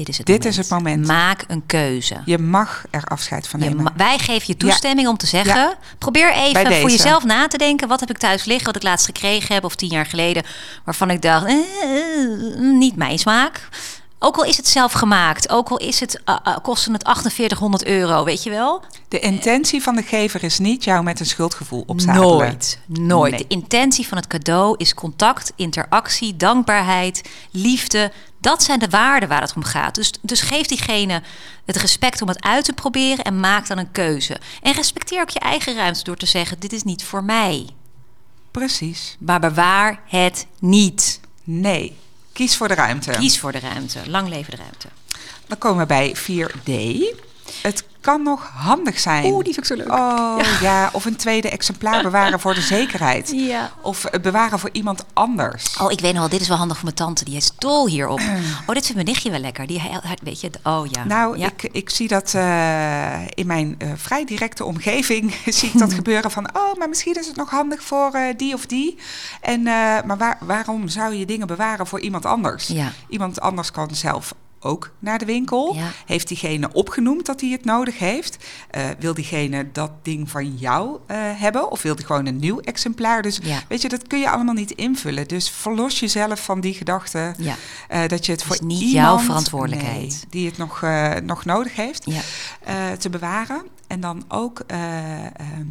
Dit is het Dit moment. is het moment. Maak een keuze. Je mag er afscheid van nemen. wij geven je toestemming om te zeggen... Ja. probeer even voor jezelf na te denken... wat heb ik thuis liggen, wat ik laatst gekregen heb... of tien jaar geleden, waarvan ik dacht... eh, eh, niet mijn smaak. Ook al is het zelf gemaakt, ook al is het, uh, uh, het 4800 euro, weet je wel? De intentie van de gever is niet jou met een schuldgevoel opzadelen. Nooit, nooit. Nee. De intentie van het cadeau is contact, interactie, dankbaarheid, liefde. Dat zijn de waarden waar het om gaat. Dus, dus geef diegene het respect om het uit te proberen en maak dan een keuze. En respecteer ook je eigen ruimte door te zeggen: dit is niet voor mij. Precies. Maar bewaar het niet. Nee. Kies voor de ruimte. Kies voor de ruimte. Lang leven de ruimte. Dan komen we bij 4D. Het kan nog handig zijn. Oeh, die vind ik zo leuk. Oh ja. of een tweede exemplaar bewaren voor de zekerheid. Ja. Of eh, bewaren voor iemand anders. Oh, ik weet nog wel, dit is wel handig voor mijn tante. Die is dol hierop. Oh, dit vindt mijn nichtje wel lekker. Die, weet je, oh ja. Nou, ja. ik, ik zie dat eh, in mijn eh, vrij directe omgeving zie ik dat gebeuren van oh, maar misschien is het nog handig voor eh, die of die. En eh, maar waar, waarom zou je dingen bewaren voor iemand anders? Ja. Iemand anders kan zelf ook naar de winkel. Ja. Heeft diegene opgenoemd dat hij het nodig heeft? Eh, wil diegene dat ding van jou eh, hebben? Of wil die gewoon een nieuw exemplaar? Dus Ja. weet je, dat kun je allemaal niet invullen. Dus verlos jezelf van die gedachte Ja. eh, dat je het, voor niet iemand, jouw verantwoordelijkheid. nee, die het nog, nog nodig heeft Ja. te bewaren. En dan ook eh, ehm,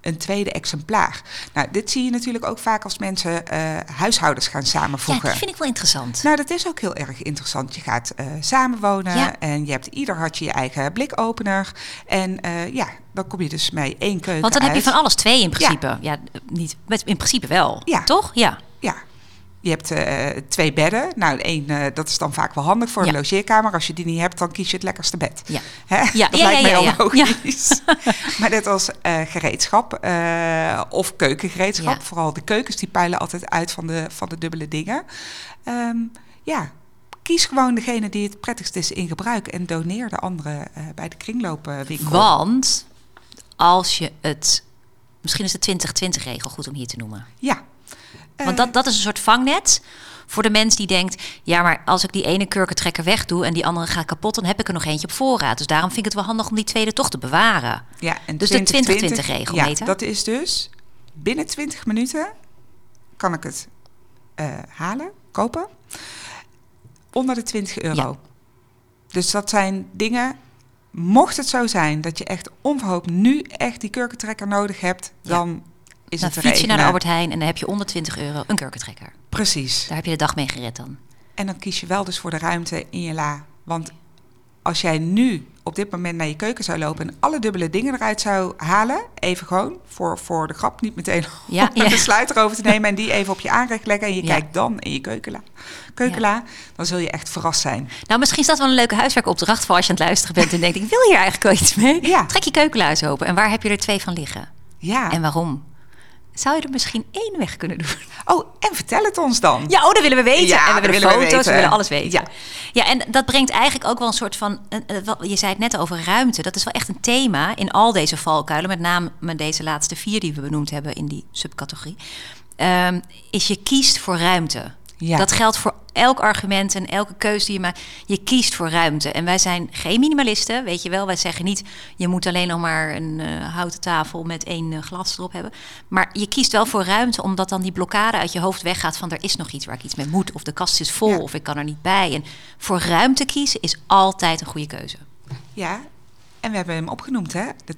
een tweede exemplaar. Nou, dit zie je natuurlijk ook vaak als mensen eh, huishoudens gaan ja, samenvoegen. die vind ik wel interessant. Nou, dat is ook heel erg interessant. Je gaat eh, samenwonen Ja. en je hebt ieder had je je eigen blikopener. En ja, dan kom je dus mee één keuken Want dan heb je van alles twee in principe. Ja, niet, met, in principe wel. Ja. Toch? Ja. Ja. Je hebt eh, twee bedden. Nou, één, eh, dat is dan vaak wel handig voor Ja. de logeerkamer. Als je die niet hebt, dan kies je het lekkerste bed. Ja. Hè? Ja, dat ja, lijkt mij al ja. logisch. maar net als eh, gereedschap of keukengereedschap. Vooral de keukens, die peilen altijd uit van de, van de dubbele dingen. Ehm, ja, kies gewoon degene die het prettigst is in gebruik. En doneer de andere bij de kringloopwinkel. Want als je het... Misschien is de 2020-regel goed om hier te noemen. Ja. Want dat, dat is een soort vangnet voor de mens die denkt... ja, maar als ik die ene kurkentrekker wegdoe... en die andere gaat kapot, dan heb ik er nog eentje op voorraad. Dus daarom vind ik het wel handig om die tweede toch te bewaren. Ja, en Dus de 2020 20-regel, Ja, Meta? dat is dus binnen 20 minuten kan ik het eh, halen, kopen. Onder de 20 euro. Ja. Dus dat zijn dingen. Mocht het zo zijn dat je echt onverhoopt nu echt die kurkentrekker nodig hebt, Ja. dan is dan het fiets je naar de. Albert Heijn en dan heb je onder 20 euro een kurkentrekker. Precies. Daar heb je de dag mee gered dan. En dan kies je wel dus voor de ruimte in je la. Want als jij nu op dit moment naar je keuken zou lopen en alle dubbele dingen eruit zou halen, even gewoon voor, voor de grap, niet meteen Ja, om een besluit erover te nemen en die even op je aanrecht leggen en je Ja. kijkt dan in je keukenla, keukenla dan zul je echt verrast zijn. Nou, misschien is dat wel een leuke huiswerkopdracht voor als je aan het luisteren bent en denkt: ik wil hier eigenlijk wel iets mee. Trek je keukenluis open en waar heb je er twee van liggen? Ja. En waarom? Zou je er misschien één weg kunnen doen? oh, en vertel het ons dan. Ja, oh, dat willen we weten. Ja, en we willen we foto's, we, weten. willen alles weten. Ja. Ja. en dat brengt eigenlijk ook wel een soort van... eh, eh, Je zei het net over ruimte. Dat is wel echt een thema in al deze valkuilen. Met name met deze laatste vier die we benoemd hebben in die subcategorie. Ehm, is je kiest voor ruimte. Ja. Dat geldt voor elk argument en elke keuze die je maakt. Je kiest voor ruimte. En wij zijn geen minimalisten, weet je wel. Wij zeggen niet, je moet alleen nog maar een eh, houten tafel met één eh, glas erop hebben. Maar je kiest wel voor ruimte, omdat dan die blokkade uit je hoofd weggaat van er is nog iets waar ik iets mee moet. Of de kast is vol, Ja. of ik kan er niet bij. En voor ruimte kiezen is altijd een goede keuze. Ja, en we hebben hem opgenoemd, hè? De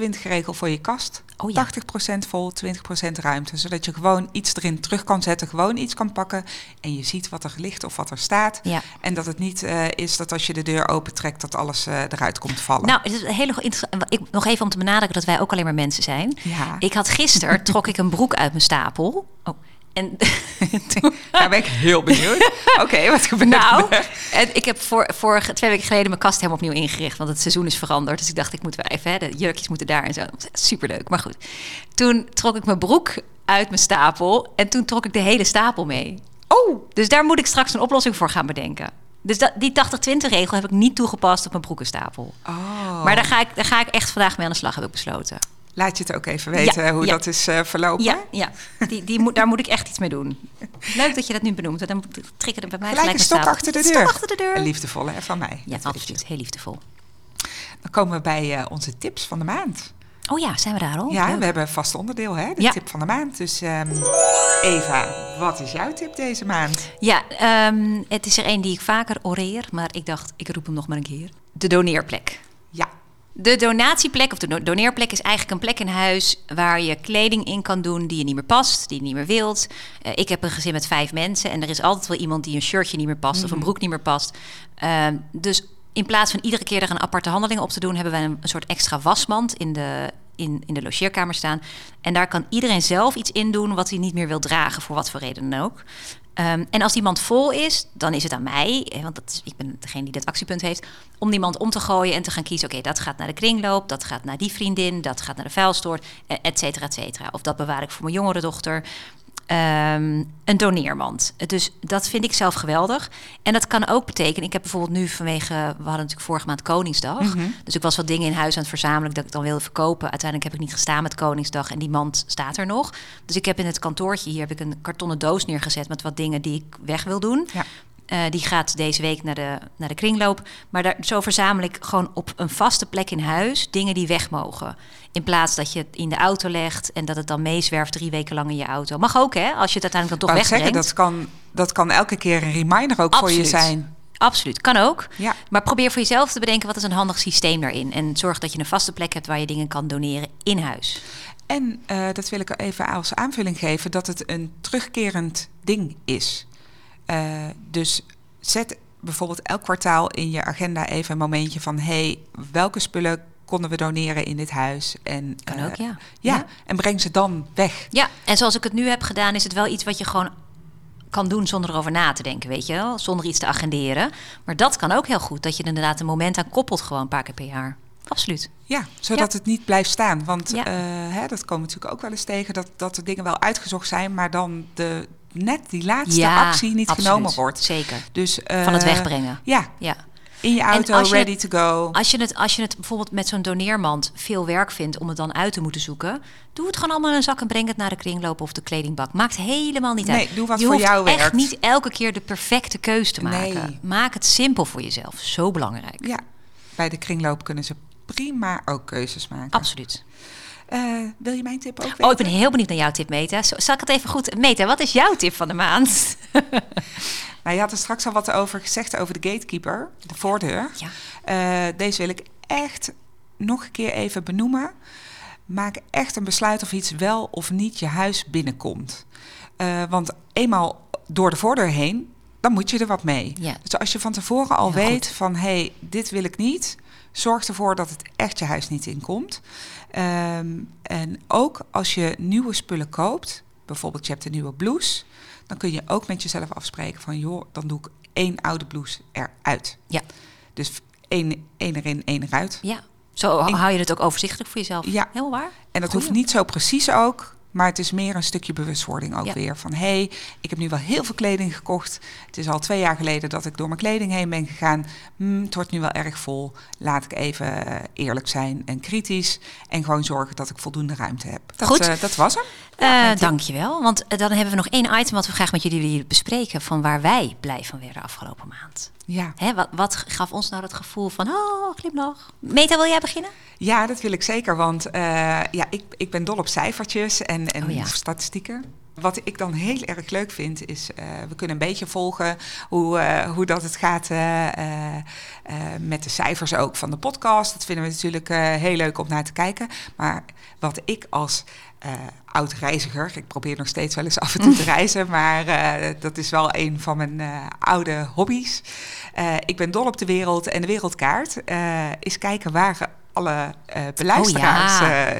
80-20 regel voor je kast. Oh ja. 80% vol, 20% ruimte. Zodat je gewoon iets erin terug kan zetten, gewoon iets kan pakken. En je ziet wat er ligt of wat er staat. Ja. En dat het niet eh, is dat als je de deur opentrekt, dat alles eh, eruit komt vallen. Nou, het is een hele interessant. Ik, nog even om te benadrukken dat wij ook alleen maar mensen zijn. Ja. Ik had gisteren, trok ik een broek uit mijn stapel. Oh, en Daar ben ik heel benieuwd. Oké, wat gebeurt Nou, er? en ik heb voor, vorige, twee weken geleden mijn kast helemaal opnieuw ingericht. Want het seizoen is veranderd. Dus ik dacht, ik moet wel even, hè, de jurkjes moeten daar en zo. Superleuk, maar goed. Toen trok ik mijn broek uit mijn stapel. En toen trok ik de hele stapel mee. Oh, Dus daar moet ik straks een oplossing voor gaan bedenken. Dus dat, die 80-20 regel heb ik niet toegepast op mijn broekenstapel. oh. Maar daar ga, ik, daar ga ik echt vandaag mee aan de slag, heb ik besloten. Laat je het ook even weten Ja, hoe ja. dat is eh, verlopen. Ja, ja. Die, die moet, daar moet ik echt iets mee doen. Leuk dat je dat nu benoemt. want Dan triggerde bij mij Gelijk gelijk een stok achter de deur. Stok achter de deur. Een liefdevolle hè, van mij. Ja, Dat absoluut. Heel liefdevol. Dan komen we bij eh, onze tips van de maand. Oh ja, zijn we daar al? ja, Leuk. we hebben een vast onderdeel, hè? De Ja. tip van de maand. Dus ehm, Eva, wat is jouw tip deze maand? Ja, ehm, het is er één die ik vaker oreer, maar ik dacht, ik roep hem nog maar een keer. De doneerplek. De donatieplek of de do- doneerplek is eigenlijk een plek in huis waar je kleding in kan doen die je niet meer past, die je niet meer wilt. Eh, ik heb een gezin met vijf mensen en er is altijd wel iemand die een shirtje niet meer past of een broek niet meer past. Ehm, dus in plaats van iedere keer er een aparte handeling op te doen, hebben wij een, een soort extra wasmand in de, in, in de logeerkamer staan. En daar kan iedereen zelf iets in doen wat hij niet meer wil dragen, voor wat voor reden dan ook. Ehm, en als die mand vol is, dan is het aan mij, want dat is, ik ben degene die dat actiepunt heeft, om die mand om te gooien en te gaan kiezen: oké, dat gaat naar de kringloop, dat gaat naar die vriendin, dat gaat naar de vuilstort, eh, et cetera, et cetera. Of dat bewaar ik voor mijn jongere dochter. Ehm, een doneermand. Dus dat vind ik zelf geweldig. En dat kan ook betekenen, ik heb bijvoorbeeld nu vanwege, we hadden natuurlijk vorige maand Koningsdag. Dus ik was wat dingen in huis aan het verzamelen dat ik dan wilde verkopen. Uiteindelijk heb ik niet gestaan met Koningsdag en die mand staat er nog. Dus ik heb in het kantoortje hier heb ik een kartonnen doos neergezet met wat dingen die ik weg wil doen. Ja. Eh, die gaat deze week naar de, naar de kringloop. Maar daar, zo verzamel ik gewoon op een vaste plek in huis dingen die weg mogen. In plaats dat je het in de auto legt en dat het dan meezwerft drie weken lang in je auto. Mag ook, hè? Als je het uiteindelijk dan toch zeggen, wegbrengt. dat kan, dat kan elke keer een reminder ook voor je zijn. Absoluut, kan ook. Ja. Maar probeer voor jezelf te bedenken wat is een handig systeem daarin. En zorg dat je een vaste plek hebt waar je dingen kan doneren in huis. En eh, dat wil ik even als aanvulling geven, dat het een terugkerend ding is. Eh, dus zet bijvoorbeeld elk kwartaal in je agenda even een momentje van... hey, welke spullen konden we doneren in dit huis? En, Kan eh, ook, ja. ja. Ja. en breng ze dan weg. Ja, en zoals ik het nu heb gedaan, is het wel iets wat je gewoon kan doen zonder erover na te denken, weet je wel? Zonder iets te agenderen. Maar dat kan ook heel goed, dat je er inderdaad een moment aan koppelt gewoon een paar keer per jaar. Absoluut. Ja, zodat Ja. het niet blijft staan. Want Ja. eh, hè, dat komen natuurlijk ook wel eens tegen, dat, dat de dingen wel uitgezocht zijn, maar dan de, net die laatste Ja, actie niet absoluut. genomen wordt. Zeker. Dus, eh, Van het wegbrengen. Ja, Ja. in je auto, je ready het- to go. Als je, het, als je het bijvoorbeeld met zo'n doneermand veel werk vindt om het dan uit te moeten zoeken, doe het gewoon allemaal in een zak en breng het naar de kringloop of de kledingbak. Maakt helemaal niet Nee, uit. doe wat je voor hoeft jou echt werkt. niet elke keer de perfecte keus te maken. Nee. Maak het simpel voor jezelf. Zo belangrijk. Ja, bij de kringloop kunnen ze prima ook keuzes maken. Absoluut. Eh, wil je mijn tip ook weten? Oh, ik ben heel benieuwd naar jouw tip, Meta. Zal ik het even goed... Meta, wat is jouw tip van de maand? Nou, je had er straks al wat over gezegd over de gatekeeper, de voordeur. Ja. Eh, deze wil ik echt nog een keer even benoemen. Maak echt een besluit of iets wel of niet je huis binnenkomt. Eh, want eenmaal door de voordeur heen, dan moet je er wat mee. Ja. Dus als je van tevoren al Heel weet goed. van hé, hey, dit wil ik niet, zorg ervoor dat het echt je huis niet inkomt. Ehm, en ook als je nieuwe spullen koopt, bijvoorbeeld je hebt een nieuwe blouse, dan kun je ook met jezelf afspreken van joh, dan doe ik één oude blouse eruit. Ja. Dus één, één erin, één eruit. Ja. Zo hou je het ook overzichtelijk voor jezelf. Ja. Heel waar. En dat Goeie. hoeft niet zo precies ook, maar het is meer een stukje bewustwording ook Ja. weer. Van hé, hey, ik heb nu wel heel veel kleding gekocht. Het is al twee jaar geleden dat ik door mijn kleding heen ben gegaan. Hmm, het wordt nu wel erg vol. Laat ik even eh, eerlijk zijn en kritisch. En gewoon zorgen dat ik voldoende ruimte heb. Dat, Goed. eh, dat was hem. Eh, tip. dankjewel. Want dan hebben we nog één item wat we graag met jullie willen bespreken. Van waar wij blij van werden afgelopen maand. Ja. Hè, wat, wat gaf ons nou dat gevoel van, oh, glimlach. Meta, wil jij beginnen? ja, dat wil ik zeker. Want eh, ja, ik, ik ben dol op cijfertjes en, en Oh ja. statistieken. Wat ik dan heel erg leuk vind, is uh, we kunnen een beetje volgen hoe, uh, hoe dat het gaat uh, met de cijfers ook van de podcast. Dat vinden we natuurlijk heel leuk om naar te kijken. Maar wat ik als oud reiziger. Ik probeer nog steeds wel eens af en toe te reizen, maar dat is wel een van mijn oude hobby's. ik ben dol op de wereld en de wereldkaart is kijken waar alle beluisteraars. Oh, ja.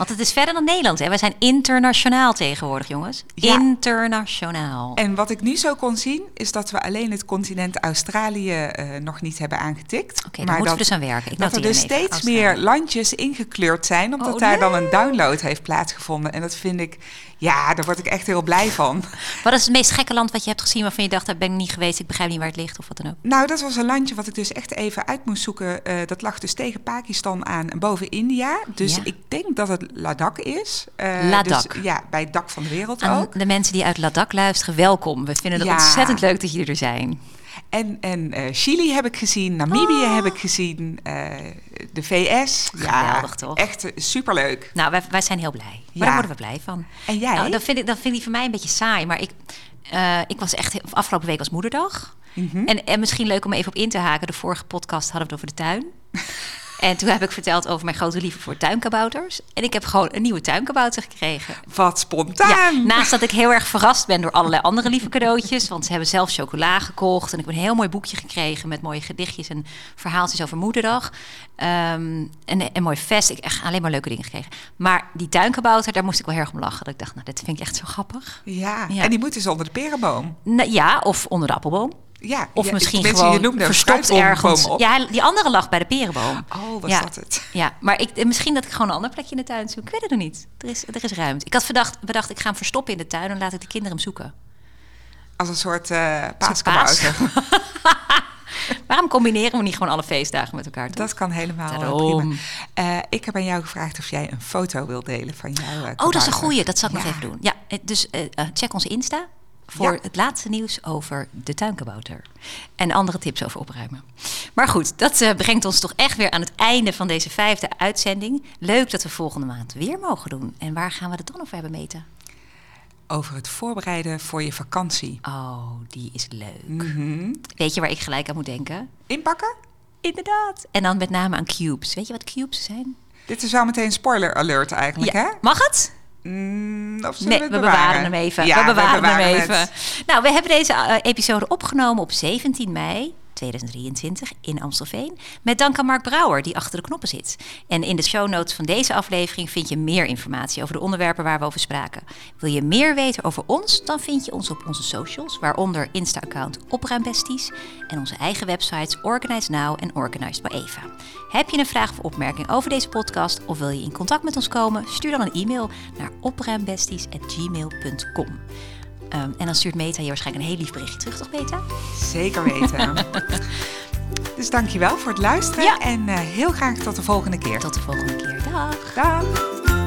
Want het is verder dan Nederland, hè? We zijn internationaal tegenwoordig, jongens. Ja. Internationaal. En wat ik nu zo kon zien, is dat we alleen het continent Australië nog niet hebben aangetikt. Oké, okay, daar moeten we dus aan werken. Ik dat er dus steeds Australië. meer landjes ingekleurd zijn, omdat oh, daar nee. dan een download heeft plaatsgevonden. En dat vind ik, ja, daar word ik echt heel blij van. Wat is het meest gekke land wat je hebt gezien waarvan je dacht, daar ben ik niet geweest, ik begrijp niet waar het ligt of wat dan ook? Nou, dat was een landje wat ik dus echt even uit moest zoeken. Uh, dat lag dus tegen Pakistan aan en boven India. Dus ja. ik denk dat het Ladakh is. Uh, Ladakh. Dus, ja, bij het dak van de wereld aan ook. De mensen die uit Ladakh luisteren, welkom. We vinden het ja. ontzettend leuk dat jullie er zijn. En, en uh, Chili heb ik gezien, Namibië oh. heb ik gezien, uh, de VS. Geweldig ja, toch? Echt uh, superleuk. Nou, wij, wij zijn heel blij. Maar ja. daar worden we blij van. En jij? Nou, dat, vind ik, dat vind ik voor mij een beetje saai. Maar ik, uh, ik was echt... Afgelopen week was moederdag. Mm -hmm. en, en misschien leuk om even op in te haken. De vorige podcast hadden we het over de tuin. En toen heb ik verteld over mijn grote liefde voor tuinkabouters. En ik heb gewoon een nieuwe tuinkabouter gekregen. Wat spontaan! Ja, naast dat ik heel erg verrast ben door allerlei andere lieve cadeautjes. Want ze hebben zelf chocola gekocht. En ik heb een heel mooi boekje gekregen met mooie gedichtjes en verhaaltjes over moederdag. Um, en een mooi vest. Ik heb echt alleen maar leuke dingen gekregen. Maar die tuinkabouter, daar moest ik wel heel erg om lachen. Dat ik dacht, nou, dit vind ik echt zo grappig. Ja, ja. en die moet dus onder de perenboom. Nou, ja, of onder de appelboom. Ja, of ja, misschien gewoon je noemde verstopt ergens. Op. Ja, die andere lag bij de perenboom. Oh, was ja. dat het? Ja, maar ik, misschien dat ik gewoon een ander plekje in de tuin zoek. Ik weet het nog niet. Er is, er is ruimte. Ik had bedacht, bedacht, ik ga hem verstoppen in de tuin en laat ik de kinderen hem zoeken. Als een soort uh, paaskabouter. Waarom combineren we niet gewoon alle feestdagen met elkaar? Toch? Dat kan helemaal. Uh, ik heb aan jou gevraagd of jij een foto wil delen van jouw. Uh, oh, dat is een goeie. Dat zal ik ja. nog even doen. Ja, dus check onze Insta voor ja. het laatste nieuws over de tuinkabouter. En andere tips over opruimen. Maar goed, dat uh, brengt ons toch echt weer aan het einde van deze vijfde uitzending. Leuk dat we volgende maand weer mogen doen. En waar gaan we het dan over hebben, Meten? Over het voorbereiden voor je vakantie. Oh, die is leuk. Mm -hmm. Weet je waar ik gelijk aan moet denken? Inpakken? Inderdaad. En dan met name aan cubes. Weet je wat cubes zijn? Dit is wel meteen spoiler alert eigenlijk, ja. hè? Mag het? Mm, of nee, we, we bewaren? bewaren hem even. Ja, we bewaren, we bewaren hem even. Het. Nou, we hebben deze uh, episode opgenomen op 17 mei 2023 in Amstelveen. Met dank aan Mark Brouwer, die achter de knoppen zit. En in de show notes van deze aflevering vind je meer informatie over de onderwerpen waar we over spraken. Wil je meer weten over ons? Dan vind je ons op onze socials, waaronder Insta-account Opruimbesties en onze eigen websites Organize Now en Organized by Eva. Heb je een vraag of opmerking over deze podcast of wil je in contact met ons komen? Stuur dan een e-mail naar opruimbesties.gmail.com. Um, en dan stuurt Meta je waarschijnlijk een heel lief berichtje terug, toch Meta? Zeker weten. dus dankjewel voor het luisteren Ja. en eh, heel graag tot de volgende keer. Tot de volgende keer. Dag! Dag!